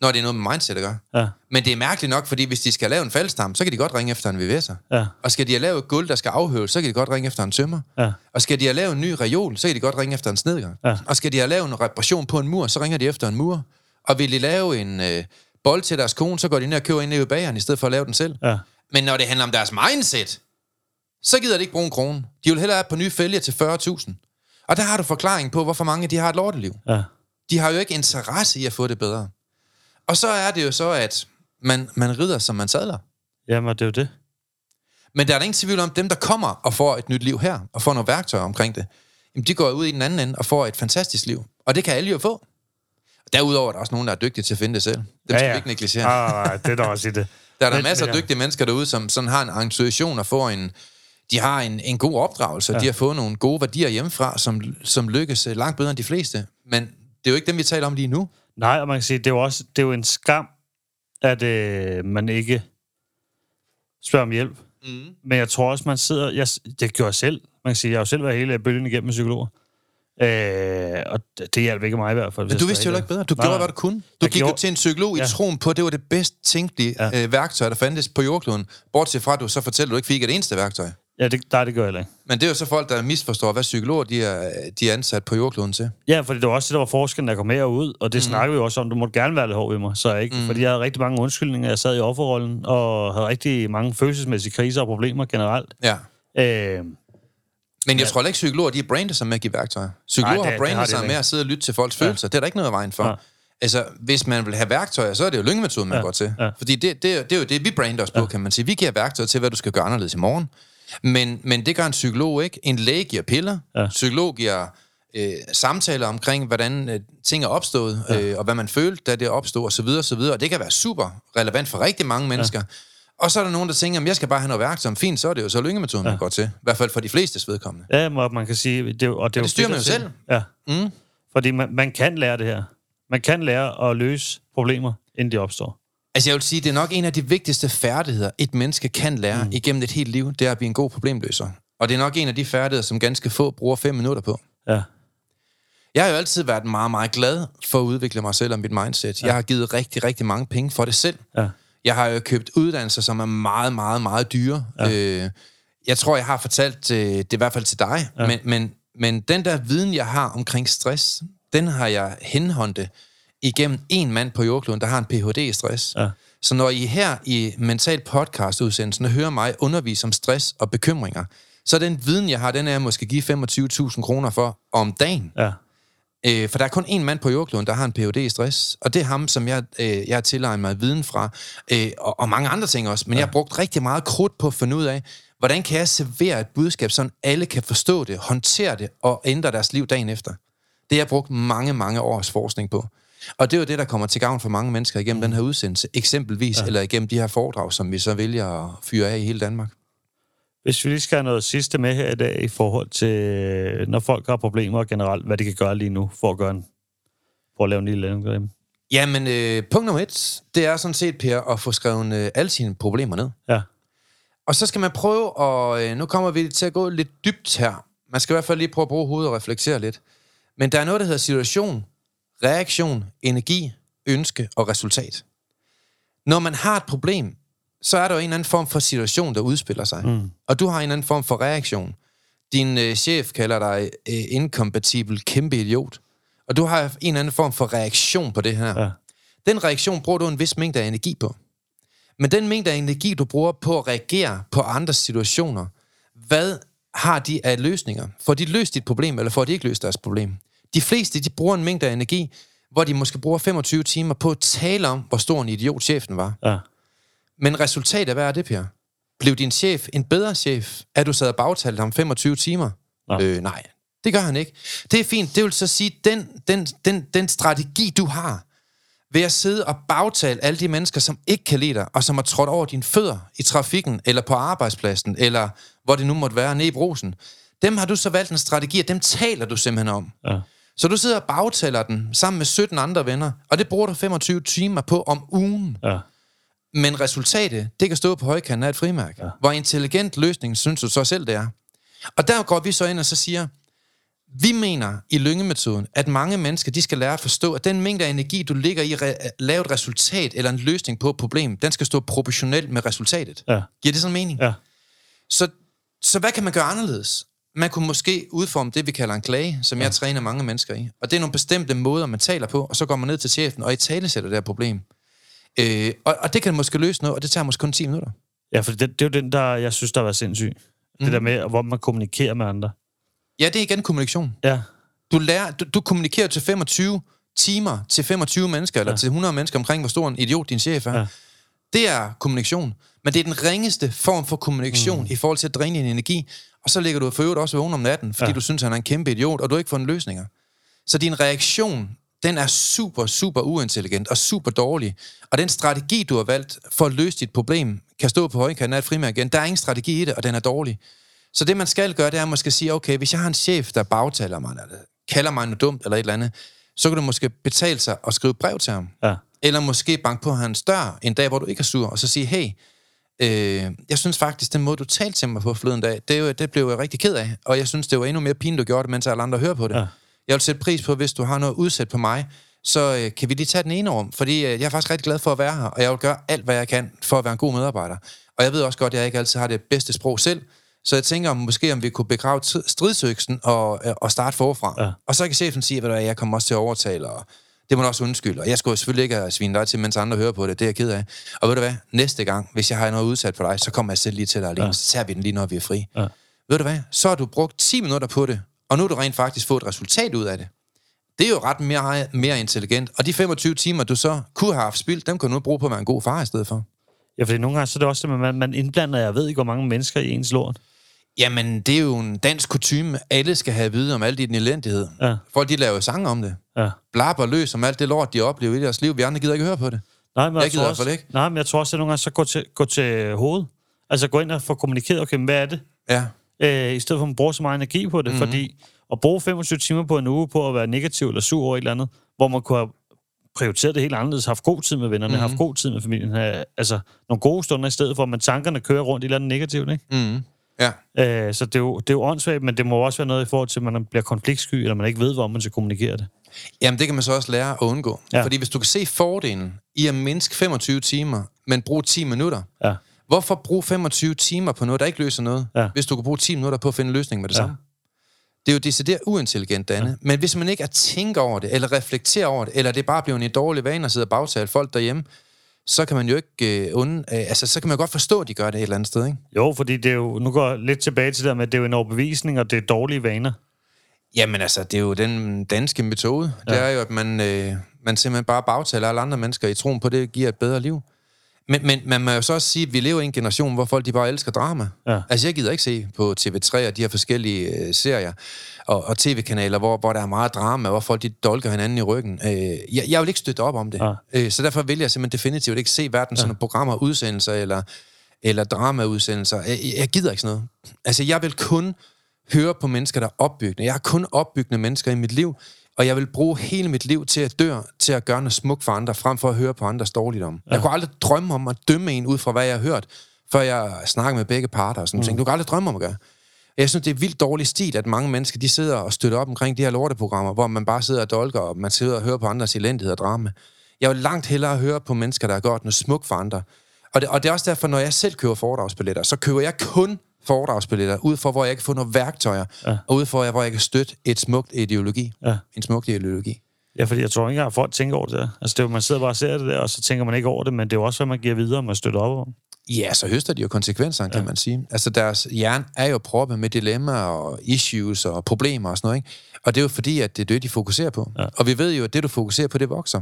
Når det er noget med mindset at gøre. Ja. Men det er mærkeligt nok, fordi hvis de skal lave en faldstam, så kan de godt ringe efter en VVS'er. Ja. Og skal de have lavet et gulv, der skal afhøves, så kan de godt ringe efter en tømmer. Ja. Og skal de have lavet en ny reol, så kan de godt ringe efter en snedker. Ja. Og skal de have lavet en reparation på en mur, så ringer de efter en mur. Og vil de lave en øh, bold til deres kone, så går de ned og køber en ned i bageren, i stedet for at lave den selv. Ja. Men når det handler om deres mindset, så gider de ikke bruge en krone. De vil hellere have på nye fælger til 40.000. Og der har du forklaring på, hvorfor mange de har et lorteliv. Ja. De har jo ikke interesse i at få det bedre. Og så er det jo så, at man, man rider, som man sadler. Jamen, det er jo det. Men der er der ingen tvivl om, dem der kommer og får et nyt liv her, og får nogle værktøjer omkring det, jamen de går ud i den anden ende og får et fantastisk liv. Og det kan alle jo få. Derudover er der også nogen, der er dygtige til at finde det selv. Dem ja, skal vi ikke negligere. Ah, det er der også i det. Der er der masser af ja. dygtige mennesker derude, som sådan har en intuition og får en... De har en, en god opdragelse, ja. de har fået nogle gode værdier hjemmefra, som, som lykkes øh, langt bedre end de fleste. Men det er jo ikke dem, vi taler om lige nu. Nej, og man kan sige, det er jo også det er jo en skam, at øh, man ikke spørger om hjælp. Mm. Men jeg tror også, man sidder... Jeg, det gjorde jeg selv. Man kan sige, jeg har jo selv været hele bølgen igennem med psykologer. Øh, og det, hjalp ikke mig i hvert fald. Men du vidste jo ikke bedre. Du Nej, gjorde, hvad du kunne. Du Jeg gik jo gjorde- til en psykolog i Ja. troen på, at det var det bedst tænkelige Ja. øh, værktøj, der fandtes på jordkloden. Bortset fra, at du så fortæller, at du ikke fik et eneste værktøj. Ja, det, nej, det gør jeg heller ikke. Men det er jo så folk, der misforstår, hvad psykologer de er, de er ansat på jordkloden til. Ja, fordi det var også det, der var forskellen, der kom med og ud, og det mm. snakker vi jo også om. Du måtte gerne være lidt hård ved mig, så jeg ikke, mm. fordi jeg havde rigtig mange undskyldninger. Jeg sad i offerrollen, og havde rigtig mange følelsesmæssige kriser og problemer generelt. Ja. Øh, Men jeg tror heller ikke, psykologer de er brandet sig med at give værktøjer. Psykologer Nej, det- har det har sig ikke. med at sidde og lytte til folks følelser. Det er der ikke noget af vejen for. Ja. Altså, hvis man vil have værktøjer, så er det jo lyngemetoden, man Ja. går til. Ja. Fordi det, det, er- det er jo det, vi brander os på, kan man sige. Vi giver værktøjer til, hvad du skal gøre anderledes i morgen. Men, men det gør en psykolog ikke. En læge giver piller. Ja. Psykolog giver øh, samtaler omkring, hvordan øh, ting er opstået, ja. øh, og hvad man følte, da det opstod, og så videre, og så videre. Og det kan være super relevant for rigtig mange mennesker. Ja. Og så er der nogen, der tænker, at jeg skal bare have noget værktøj. Fint, så er det jo så lyngemetoden, ja. man går til. I hvert fald for de flestes vedkommende. ja, man kan sige... Det, og det, er det styrer man jo se. selv. Ja, Mm. fordi man, man kan lære det her. Man kan lære at løse problemer, inden de opstår. Altså jeg vil sige, det er nok en af de vigtigste færdigheder, et menneske kan lære mm. igennem et helt liv, det er at blive en god problemløser. Og det er nok en af de færdigheder, som ganske få bruger fem minutter på. Ja, Jeg har jo altid været meget, meget glad for at udvikle mig selv og mit mindset. Ja. Jeg har givet rigtig, rigtig mange penge for det selv. Ja. Jeg har jo købt uddannelser, som er meget, meget, meget dyre. Ja. Øh, jeg tror, jeg har fortalt øh, det i hvert fald til dig, ja. men, men, men den der viden, jeg har omkring stress, den har jeg henhåndet igennem en mand på jordkloden, der har en Ph.D. i stress. Ja. Så når I her i Mental Podcast-udsendelsen hører mig undervise om stress og bekymringer, så den viden, jeg har, den er jeg måske give 25.000 kroner for om dagen. Ja. Øh, for der er kun en mand på jordkloden, der har en Ph.D. i stress, og det er ham, som jeg, øh, jeg har tilegnet mig viden fra, øh, og, og mange andre ting også. Men ja. jeg har brugt rigtig meget krudt på at finde ud af, hvordan kan jeg servere et budskab, så alle kan forstå det, håndtere det og ændre deres liv dagen efter. Det har jeg brugt mange, mange års forskning på. Og det er jo det, der kommer til gavn for mange mennesker igennem den her udsendelse, eksempelvis, ja. eller igennem de her foredrag, som vi så vælger at fyre af i hele Danmark. Hvis vi lige skal have noget sidste med her i dag i forhold til, når folk har problemer generelt, hvad de kan gøre lige nu for at gøre en, for at lave en lille landgrim. Jamen, øh, punkt nummer et, det er sådan set, Per, at få skrevet øh, alle sine problemer ned. Ja. Og så skal man prøve, og øh, nu kommer vi til at gå lidt dybt her. Man skal i hvert fald lige prøve at bruge hovedet og reflektere lidt. Men der er noget, der hedder situation, reaktion, energi, ønske og resultat. Når man har et problem, så er der jo en eller anden form for situation, der udspiller sig. Mm. Og du har en eller anden form for reaktion. Din øh, chef kalder dig øh, inkompatibel kæmpe idiot. Og du har en eller anden form for reaktion på det her. Ja. Den reaktion bruger du en vis mængde af energi på. Men den mængde af energi, du bruger på at reagere på andres situationer, hvad har de af løsninger? Får de løst dit problem, eller får de ikke løst deres problem? De fleste, de bruger en mængde af energi, hvor de måske bruger 25 timer på at tale om, hvor stor en idiot chefen var. Ja. Men resultatet, hvad er det, Per? Blev din chef en bedre chef, at du sad og bagtalte ham 25 timer? Nej. Øh, nej, det gør han ikke. Det er fint. Det vil så sige, den, den, den, den strategi, du har, ved at sidde og bagtale alle de mennesker, som ikke kan lide dig, og som har trådt over dine fødder i trafikken, eller på arbejdspladsen, eller hvor det nu måtte være, nede i brusen, dem har du så valgt en strategi, og dem taler du simpelthen om. Ja. Så du sidder og bagtaler den sammen med 17 andre venner, og det bruger du 25 timer på om ugen. Ja. Men resultatet, det kan stå på højkanten af et frimærke. Ja. Hvor intelligent løsning synes du så selv, det er. Og der går vi så ind og så siger, vi mener i lyngemetoden, at mange mennesker, de skal lære at forstå, at den mængde af energi, du ligger i at lave et resultat eller en løsning på et problem, den skal stå proportionelt med resultatet. Ja. Giver det sådan mening? Ja. Så, så hvad kan man gøre anderledes? Man kunne måske udforme det, vi kalder en klage, som jeg træner mange mennesker i. Og det er nogle bestemte måder, man taler på, og så går man ned til chefen og i tale sætter det her problem. Øh, og, og det kan måske løse noget, og det tager måske kun 10 minutter. Ja, for det, det er jo den, der jeg synes, der var sindssyg. Mm. Det der med, hvor man kommunikerer med andre. Ja, det er igen kommunikation. Ja. Du, lærer, du, du kommunikerer til 25 timer til 25 mennesker, eller ja. til 100 mennesker omkring, hvor stor en idiot din chef er. Ja. Det er kommunikation. Men det er den ringeste form for kommunikation mm. i forhold til at dræne din energi. Og så ligger du for øvrigt også vågen om natten, fordi ja. du synes, han er en kæmpe idiot, og du har ikke fundet løsninger. Så din reaktion, den er super, super uintelligent og super dårlig. Og den strategi, du har valgt for at løse dit problem, kan stå på højkanten af et frimærke igen. Der er ingen strategi i det, og den er dårlig. Så det, man skal gøre, det er at måske sige, okay, hvis jeg har en chef, der bagtaler mig, eller kalder mig noget dumt, eller et eller andet, så kan du måske betale sig og skrive brev til ham. Ja. Eller måske banke på hans dør en dag, hvor du ikke er sur, og så sige, hey, øh, jeg synes faktisk, den måde, du talte til mig på forleden dag, det, det blev jeg rigtig ked af, og jeg synes, det var endnu mere pinligt, du gjorde det, mens alle andre hører på det. Ja. Jeg vil sætte pris på, hvis du har noget udsat på mig, så øh, kan vi lige tage den ene om, fordi øh, jeg er faktisk rigtig glad for at være her, og jeg vil gøre alt, hvad jeg kan for at være en god medarbejder. Og jeg ved også godt, at jeg ikke altid har det bedste sprog selv, så jeg tænker om, måske, om vi kunne begrave stridsøksen og, øh, og starte forfra. Ja. Og så kan chefen sige, at jeg kommer også til at overtale, og det må du også undskylde. Og jeg skulle selvfølgelig ikke have svine dig til, mens andre hører på det. Det er jeg ked af. Og ved du hvad? Næste gang, hvis jeg har noget udsat for dig, så kommer jeg selv lige til dig alene. Ja. Så tager vi den lige, når vi er fri. Ja. Ved du hvad? Så har du brugt 10 minutter på det, og nu har du rent faktisk fået et resultat ud af det. Det er jo ret mere, mere intelligent. Og de 25 timer, du så kunne have haft spildt, dem kan du nu bruge på at være en god far i stedet for. Ja, fordi nogle gange så er det også det, at man, man indblander, jeg ved ikke, hvor mange mennesker i ens lort. Jamen, det er jo en dansk kutume. Alle skal have at vide om alt i den elendighed. Ja. Folk, de laver jo sange om det. Ja. Blabber løs om alt det lort, de oplever i deres liv. Vi andre gider ikke høre på det. Nej, men Jeg jeg, gider også, ikke. nej, men jeg tror også, at nogle gange så gå til, gå til hovedet. Altså gå ind og få kommunikeret, okay, hvad er det? Ja. Øh, I stedet for at man bruger så meget energi på det, Mhm. mm-hmm. fordi at bruge 25 timer på en uge på at være negativ eller sur over et eller andet, hvor man kunne have prioriteret det helt anderledes, haft god tid med vennerne, mm-hmm. haft god tid med familien, have, altså nogle gode stunder i stedet for, at man tankerne kører rundt i et eller andet negativt, ikke? Mm. Ja. Øh, så det er, jo, det er jo åndssvagt, men det må også være noget i forhold til, at man bliver konfliktsky, eller man ikke ved, hvor man skal kommunikere det. Jamen, det kan man så også lære at undgå. Ja. Fordi hvis du kan se fordelen i at mindske 25 timer, men bruge 10 minutter, Ja. hvorfor bruge 25 timer på noget, der ikke løser noget, Ja. hvis du kan bruge 10 minutter på at finde en løsning med det Ja. samme? Det er jo decideret uintelligent, Danne. Ja. Men hvis man ikke er tænker over det, eller reflekterer over det, eller det bare blevet en dårlig vane at sidde og bagtale folk derhjemme, så kan man jo ikke øh, und, øh, altså, så kan man godt forstå, at de gør det et eller andet sted, ikke? Jo, fordi det er jo, nu går jeg lidt tilbage til det der med, at det er jo en overbevisning, og det er dårlige vaner. Jamen altså, det er jo den danske metode. Ja. Det er jo, at man, øh, man simpelthen bare bagtaler alle andre mennesker i troen på, at det giver et bedre liv. Men, men man må jo så også sige, at vi lever i en generation, hvor folk de bare elsker drama. Ja. Altså, jeg gider ikke se på TV3 og de her forskellige øh, serier og, og tv-kanaler, hvor, hvor der er meget drama, hvor folk de dolker hinanden i ryggen. Øh, jeg, jeg vil ikke støtte op om det. Ja. Øh, så derfor vil jeg simpelthen definitivt ikke se hverken sådan nogle programmer, udsendelser eller, eller dramaudsendelser. Jeg, jeg gider ikke sådan noget. Altså, jeg vil kun høre på mennesker, der er opbyggende. Jeg har kun opbyggende mennesker i mit liv, og jeg vil bruge hele mit liv til at dø, til at gøre noget smukt for andre, frem for at høre på andres dårligdom. Ja. Jeg kunne aldrig drømme om at dømme en ud fra, hvad jeg har hørt, før jeg snakker med begge parter og sådan mm. ting. Du kan aldrig drømme om at gøre. Jeg synes, det er vildt dårlig stil, at mange mennesker, de sidder og støtter op omkring de her lorteprogrammer, hvor man bare sidder og dolker, og man sidder og hører på andres elendighed og drama. Jeg vil langt hellere høre på mennesker, der har gjort noget smukt for andre. Og det, og det er også derfor, når jeg selv køber foredragsbilletter, så køber jeg kun foredragsbilletter, ud for, hvor jeg kan få nogle værktøjer, ja. og ud for, hvor jeg kan støtte et smukt ideologi. Ja. En smukt ideologi. Ja, fordi jeg tror ikke engang, at folk tænker over det der. Altså, det er jo, man sidder bare og ser det der, og så tænker man ikke over det, men det er jo også, hvad man giver videre, man støtter op om. Ja, så høster de jo konsekvenserne, kan Ja. man sige. Altså, deres hjerne er jo proppet med dilemmaer og issues og problemer og sådan noget, ikke? Og det er jo fordi, at det er det, de fokuserer på. Ja. Og vi ved jo, at det, du fokuserer på, det vokser.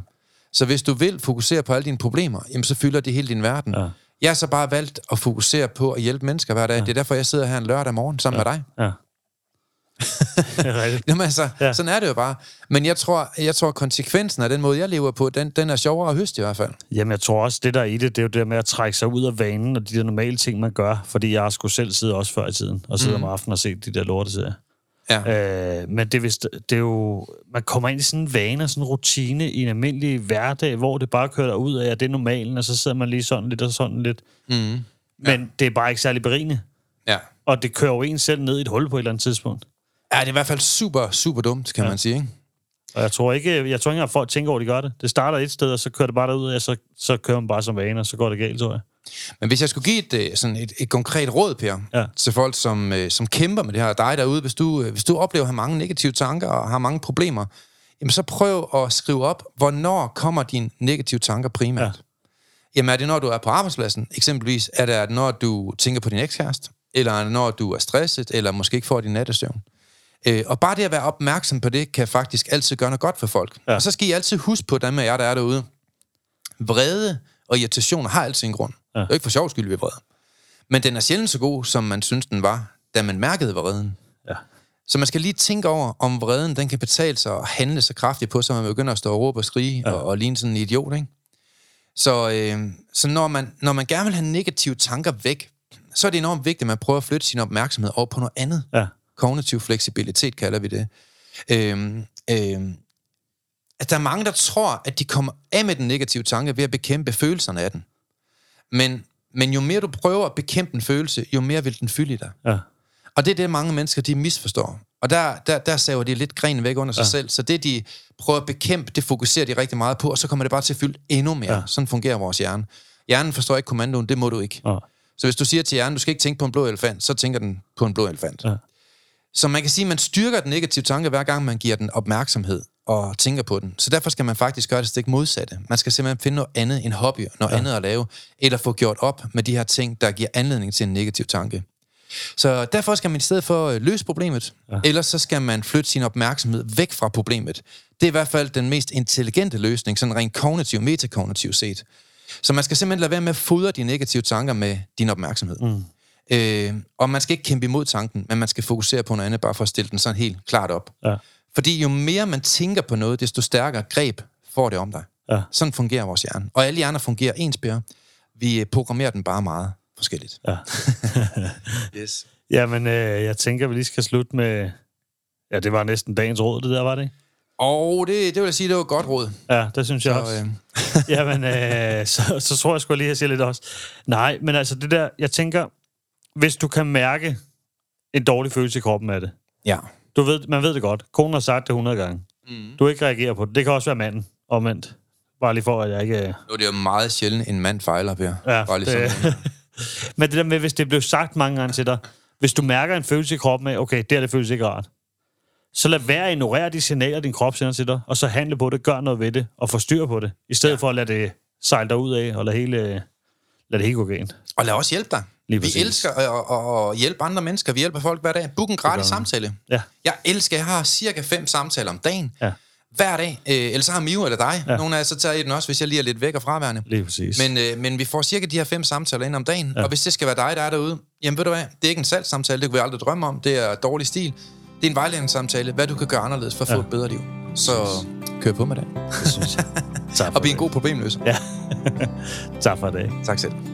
Så hvis du vil fokusere på alle dine problemer, jamen, så fylder det hele din verden. Ja. Jeg har så bare valgt at fokusere på at hjælpe mennesker hver dag. Ja. Det er derfor, jeg sidder her en lørdag morgen sammen ja. med dig. Ja. Jamen altså, ja. Sådan er det jo bare. Men jeg tror, jeg tror, konsekvensen af den måde, jeg lever på, den, den er sjovere at høste i hvert fald. Jamen, jeg tror også, det der er i det, det er jo det der med at trække sig ud af vanen og de der normale ting, man gør. Fordi jeg har sgu selv siddet også før i tiden, og sidder mm. om aftenen og set de der lorteserier. Ja. Øh, men det er, vist, det er jo... Man kommer ind i sådan en vane og sådan en rutine i en almindelig hverdag, hvor det bare kører ud af, at det er normalen, og så sidder man lige sådan lidt og sådan lidt. Mm. Men ja. det er bare ikke særlig berigende. ja. Og det kører jo en selv ned i et hul på et eller andet tidspunkt. Ja, det er i hvert fald super, super dumt, kan ja. man sige. Ikke? Og jeg tror ikke, jeg tror ikke, at folk tænker over, at de gør det. Det starter et sted, og så kører det bare derud, og så, så kører man bare som vane, og så går det galt, tror jeg. Men hvis jeg skulle give et, øh, sådan et, et konkret råd, Per, Ja. til folk, som, øh, som kæmper med det her, dig derude, hvis du, øh, hvis du oplever at have mange negative tanker og har mange problemer, jamen så prøv at skrive op, hvornår kommer dine negative tanker primært. Ja. Jamen er det, når du er på arbejdspladsen, eksempelvis? Er det, når du tænker på din ekskæreste? Eller er når du er stresset, eller måske ikke får din nattesøvn? Øh, og bare det at være opmærksom på det, kan faktisk altid gøre noget godt for folk. Ja. Og så skal I altid huske på, dem af jer, der er derude. Vrede og irritation har altid en grund. Ja. Det er ikke for sjov skyld, vi er vrede. Men den er sjældent så god, som man synes, den var, da man mærkede vreden. Ja. Så man skal lige tænke over, om vreden den kan betale sig og handle så kraftigt på, så man begynder at stå og råbe og skrige ja. og, og ligne sådan en idiot, ikke? Så, øh, så når, man, når man gerne vil have negative tanker væk, så er det enormt vigtigt, at man prøver at flytte sin opmærksomhed over på noget andet. Ja. Kognitiv fleksibilitet kalder vi det. Øhm, øhm, at der er mange, der tror, at de kommer af med den negative tanke ved at bekæmpe følelserne af den. Men, men jo mere du prøver at bekæmpe en følelse, jo mere vil den fylde i dig. Ja. Og det er det, mange mennesker de misforstår. Og der, der, der saver de lidt grenen væk under sig ja. selv. Så det, de prøver at bekæmpe, det fokuserer de rigtig meget på, og så kommer det bare til at fylde endnu mere. Ja. Sådan fungerer vores hjerne. Hjernen forstår ikke kommandoen, det må du ikke. Ja. Så hvis du siger til hjernen, du skal ikke tænke på en blå elefant, så tænker den på en blå elefant. Ja. Så man kan sige, at man styrker den negative tanke, hver gang man giver den opmærksomhed og tænker på den. Så derfor skal man faktisk gøre det stik modsatte. Man skal simpelthen finde noget andet, en hobby, noget ja. andet at lave, eller få gjort op med de her ting, der giver anledning til en negativ tanke. Så derfor skal man i stedet for øh, løse problemet, ja. ellers så skal man flytte sin opmærksomhed væk fra problemet. Det er i hvert fald den mest intelligente løsning, sådan rent kognitiv, metakognitiv set. Så man skal simpelthen lade være med at fodre de negative tanker med din opmærksomhed. Mm. Øh, og man skal ikke kæmpe imod tanken, men man skal fokusere på noget andet, bare for at stille den sådan helt klart op. Ja. Fordi jo mere man tænker på noget, desto stærkere greb får det om dig. Ja. Sådan fungerer vores hjerne. Og alle hjerner fungerer ens, Per. Vi øh, programmerer den bare meget forskelligt. Ja. Yes. Jamen, øh, jeg tænker, vi lige skal slutte med... Ja, det var næsten dagens råd, det der, var det ikke? Og det, det vil jeg sige, det var et godt råd. Ja, det synes jeg Så, også. øh, Jamen, øh, så, så tror jeg sgu lige, at jeg siger lidt også. Nej, men altså det der, jeg tænker, hvis du kan mærke en dårlig følelse i kroppen af det. Ja. Du ved, man ved det godt. Konen har sagt det 100 gange. Mm. Du ikke reagerer på det. Det kan også være manden, omvendt. Bare lige for, at jeg ikke... øh, Nu er det jo meget sjældent, en mand fejler, Per. Ja, Bare lige det- sådan. Men det der med, hvis det blev sagt mange gange til dig, hvis du mærker en følelse i kroppen af, okay, det her det føles ikke rart, så lad være at ignorere de signaler, din krop sender til dig, og så handle på det, gør noget ved det, og få styr på det, i stedet ja. for at lade det sejle dig ud af, og lade, hele, lade det hele gå galt. Og lad os hjælpe dig. Lige vi præcis. elsker at, at, hjælpe andre mennesker. Vi hjælper folk hver dag. Book en gratis samtale. Ja. Jeg elsker, jeg har cirka fem samtaler om dagen. Ja. Hver dag. Øh, ellers så har Mio eller dig. Ja. Nogle af jer, så tager I den også, hvis jeg lige er lidt væk og fraværende. Lige præcis. Men, øh, men vi får cirka de her fem samtaler ind om dagen, ja. og hvis det skal være dig, der er derude, jamen ved du hvad, det er ikke en salgssamtale, det kunne vi aldrig drømme om, det er dårlig stil. Det er en vejledningssamtale, hvad du kan gøre anderledes for at ja. få et bedre liv. Så kør på med det. det synes jeg. Tak for Og bliv en god problemløser. Ja. tak for det. Tak selv.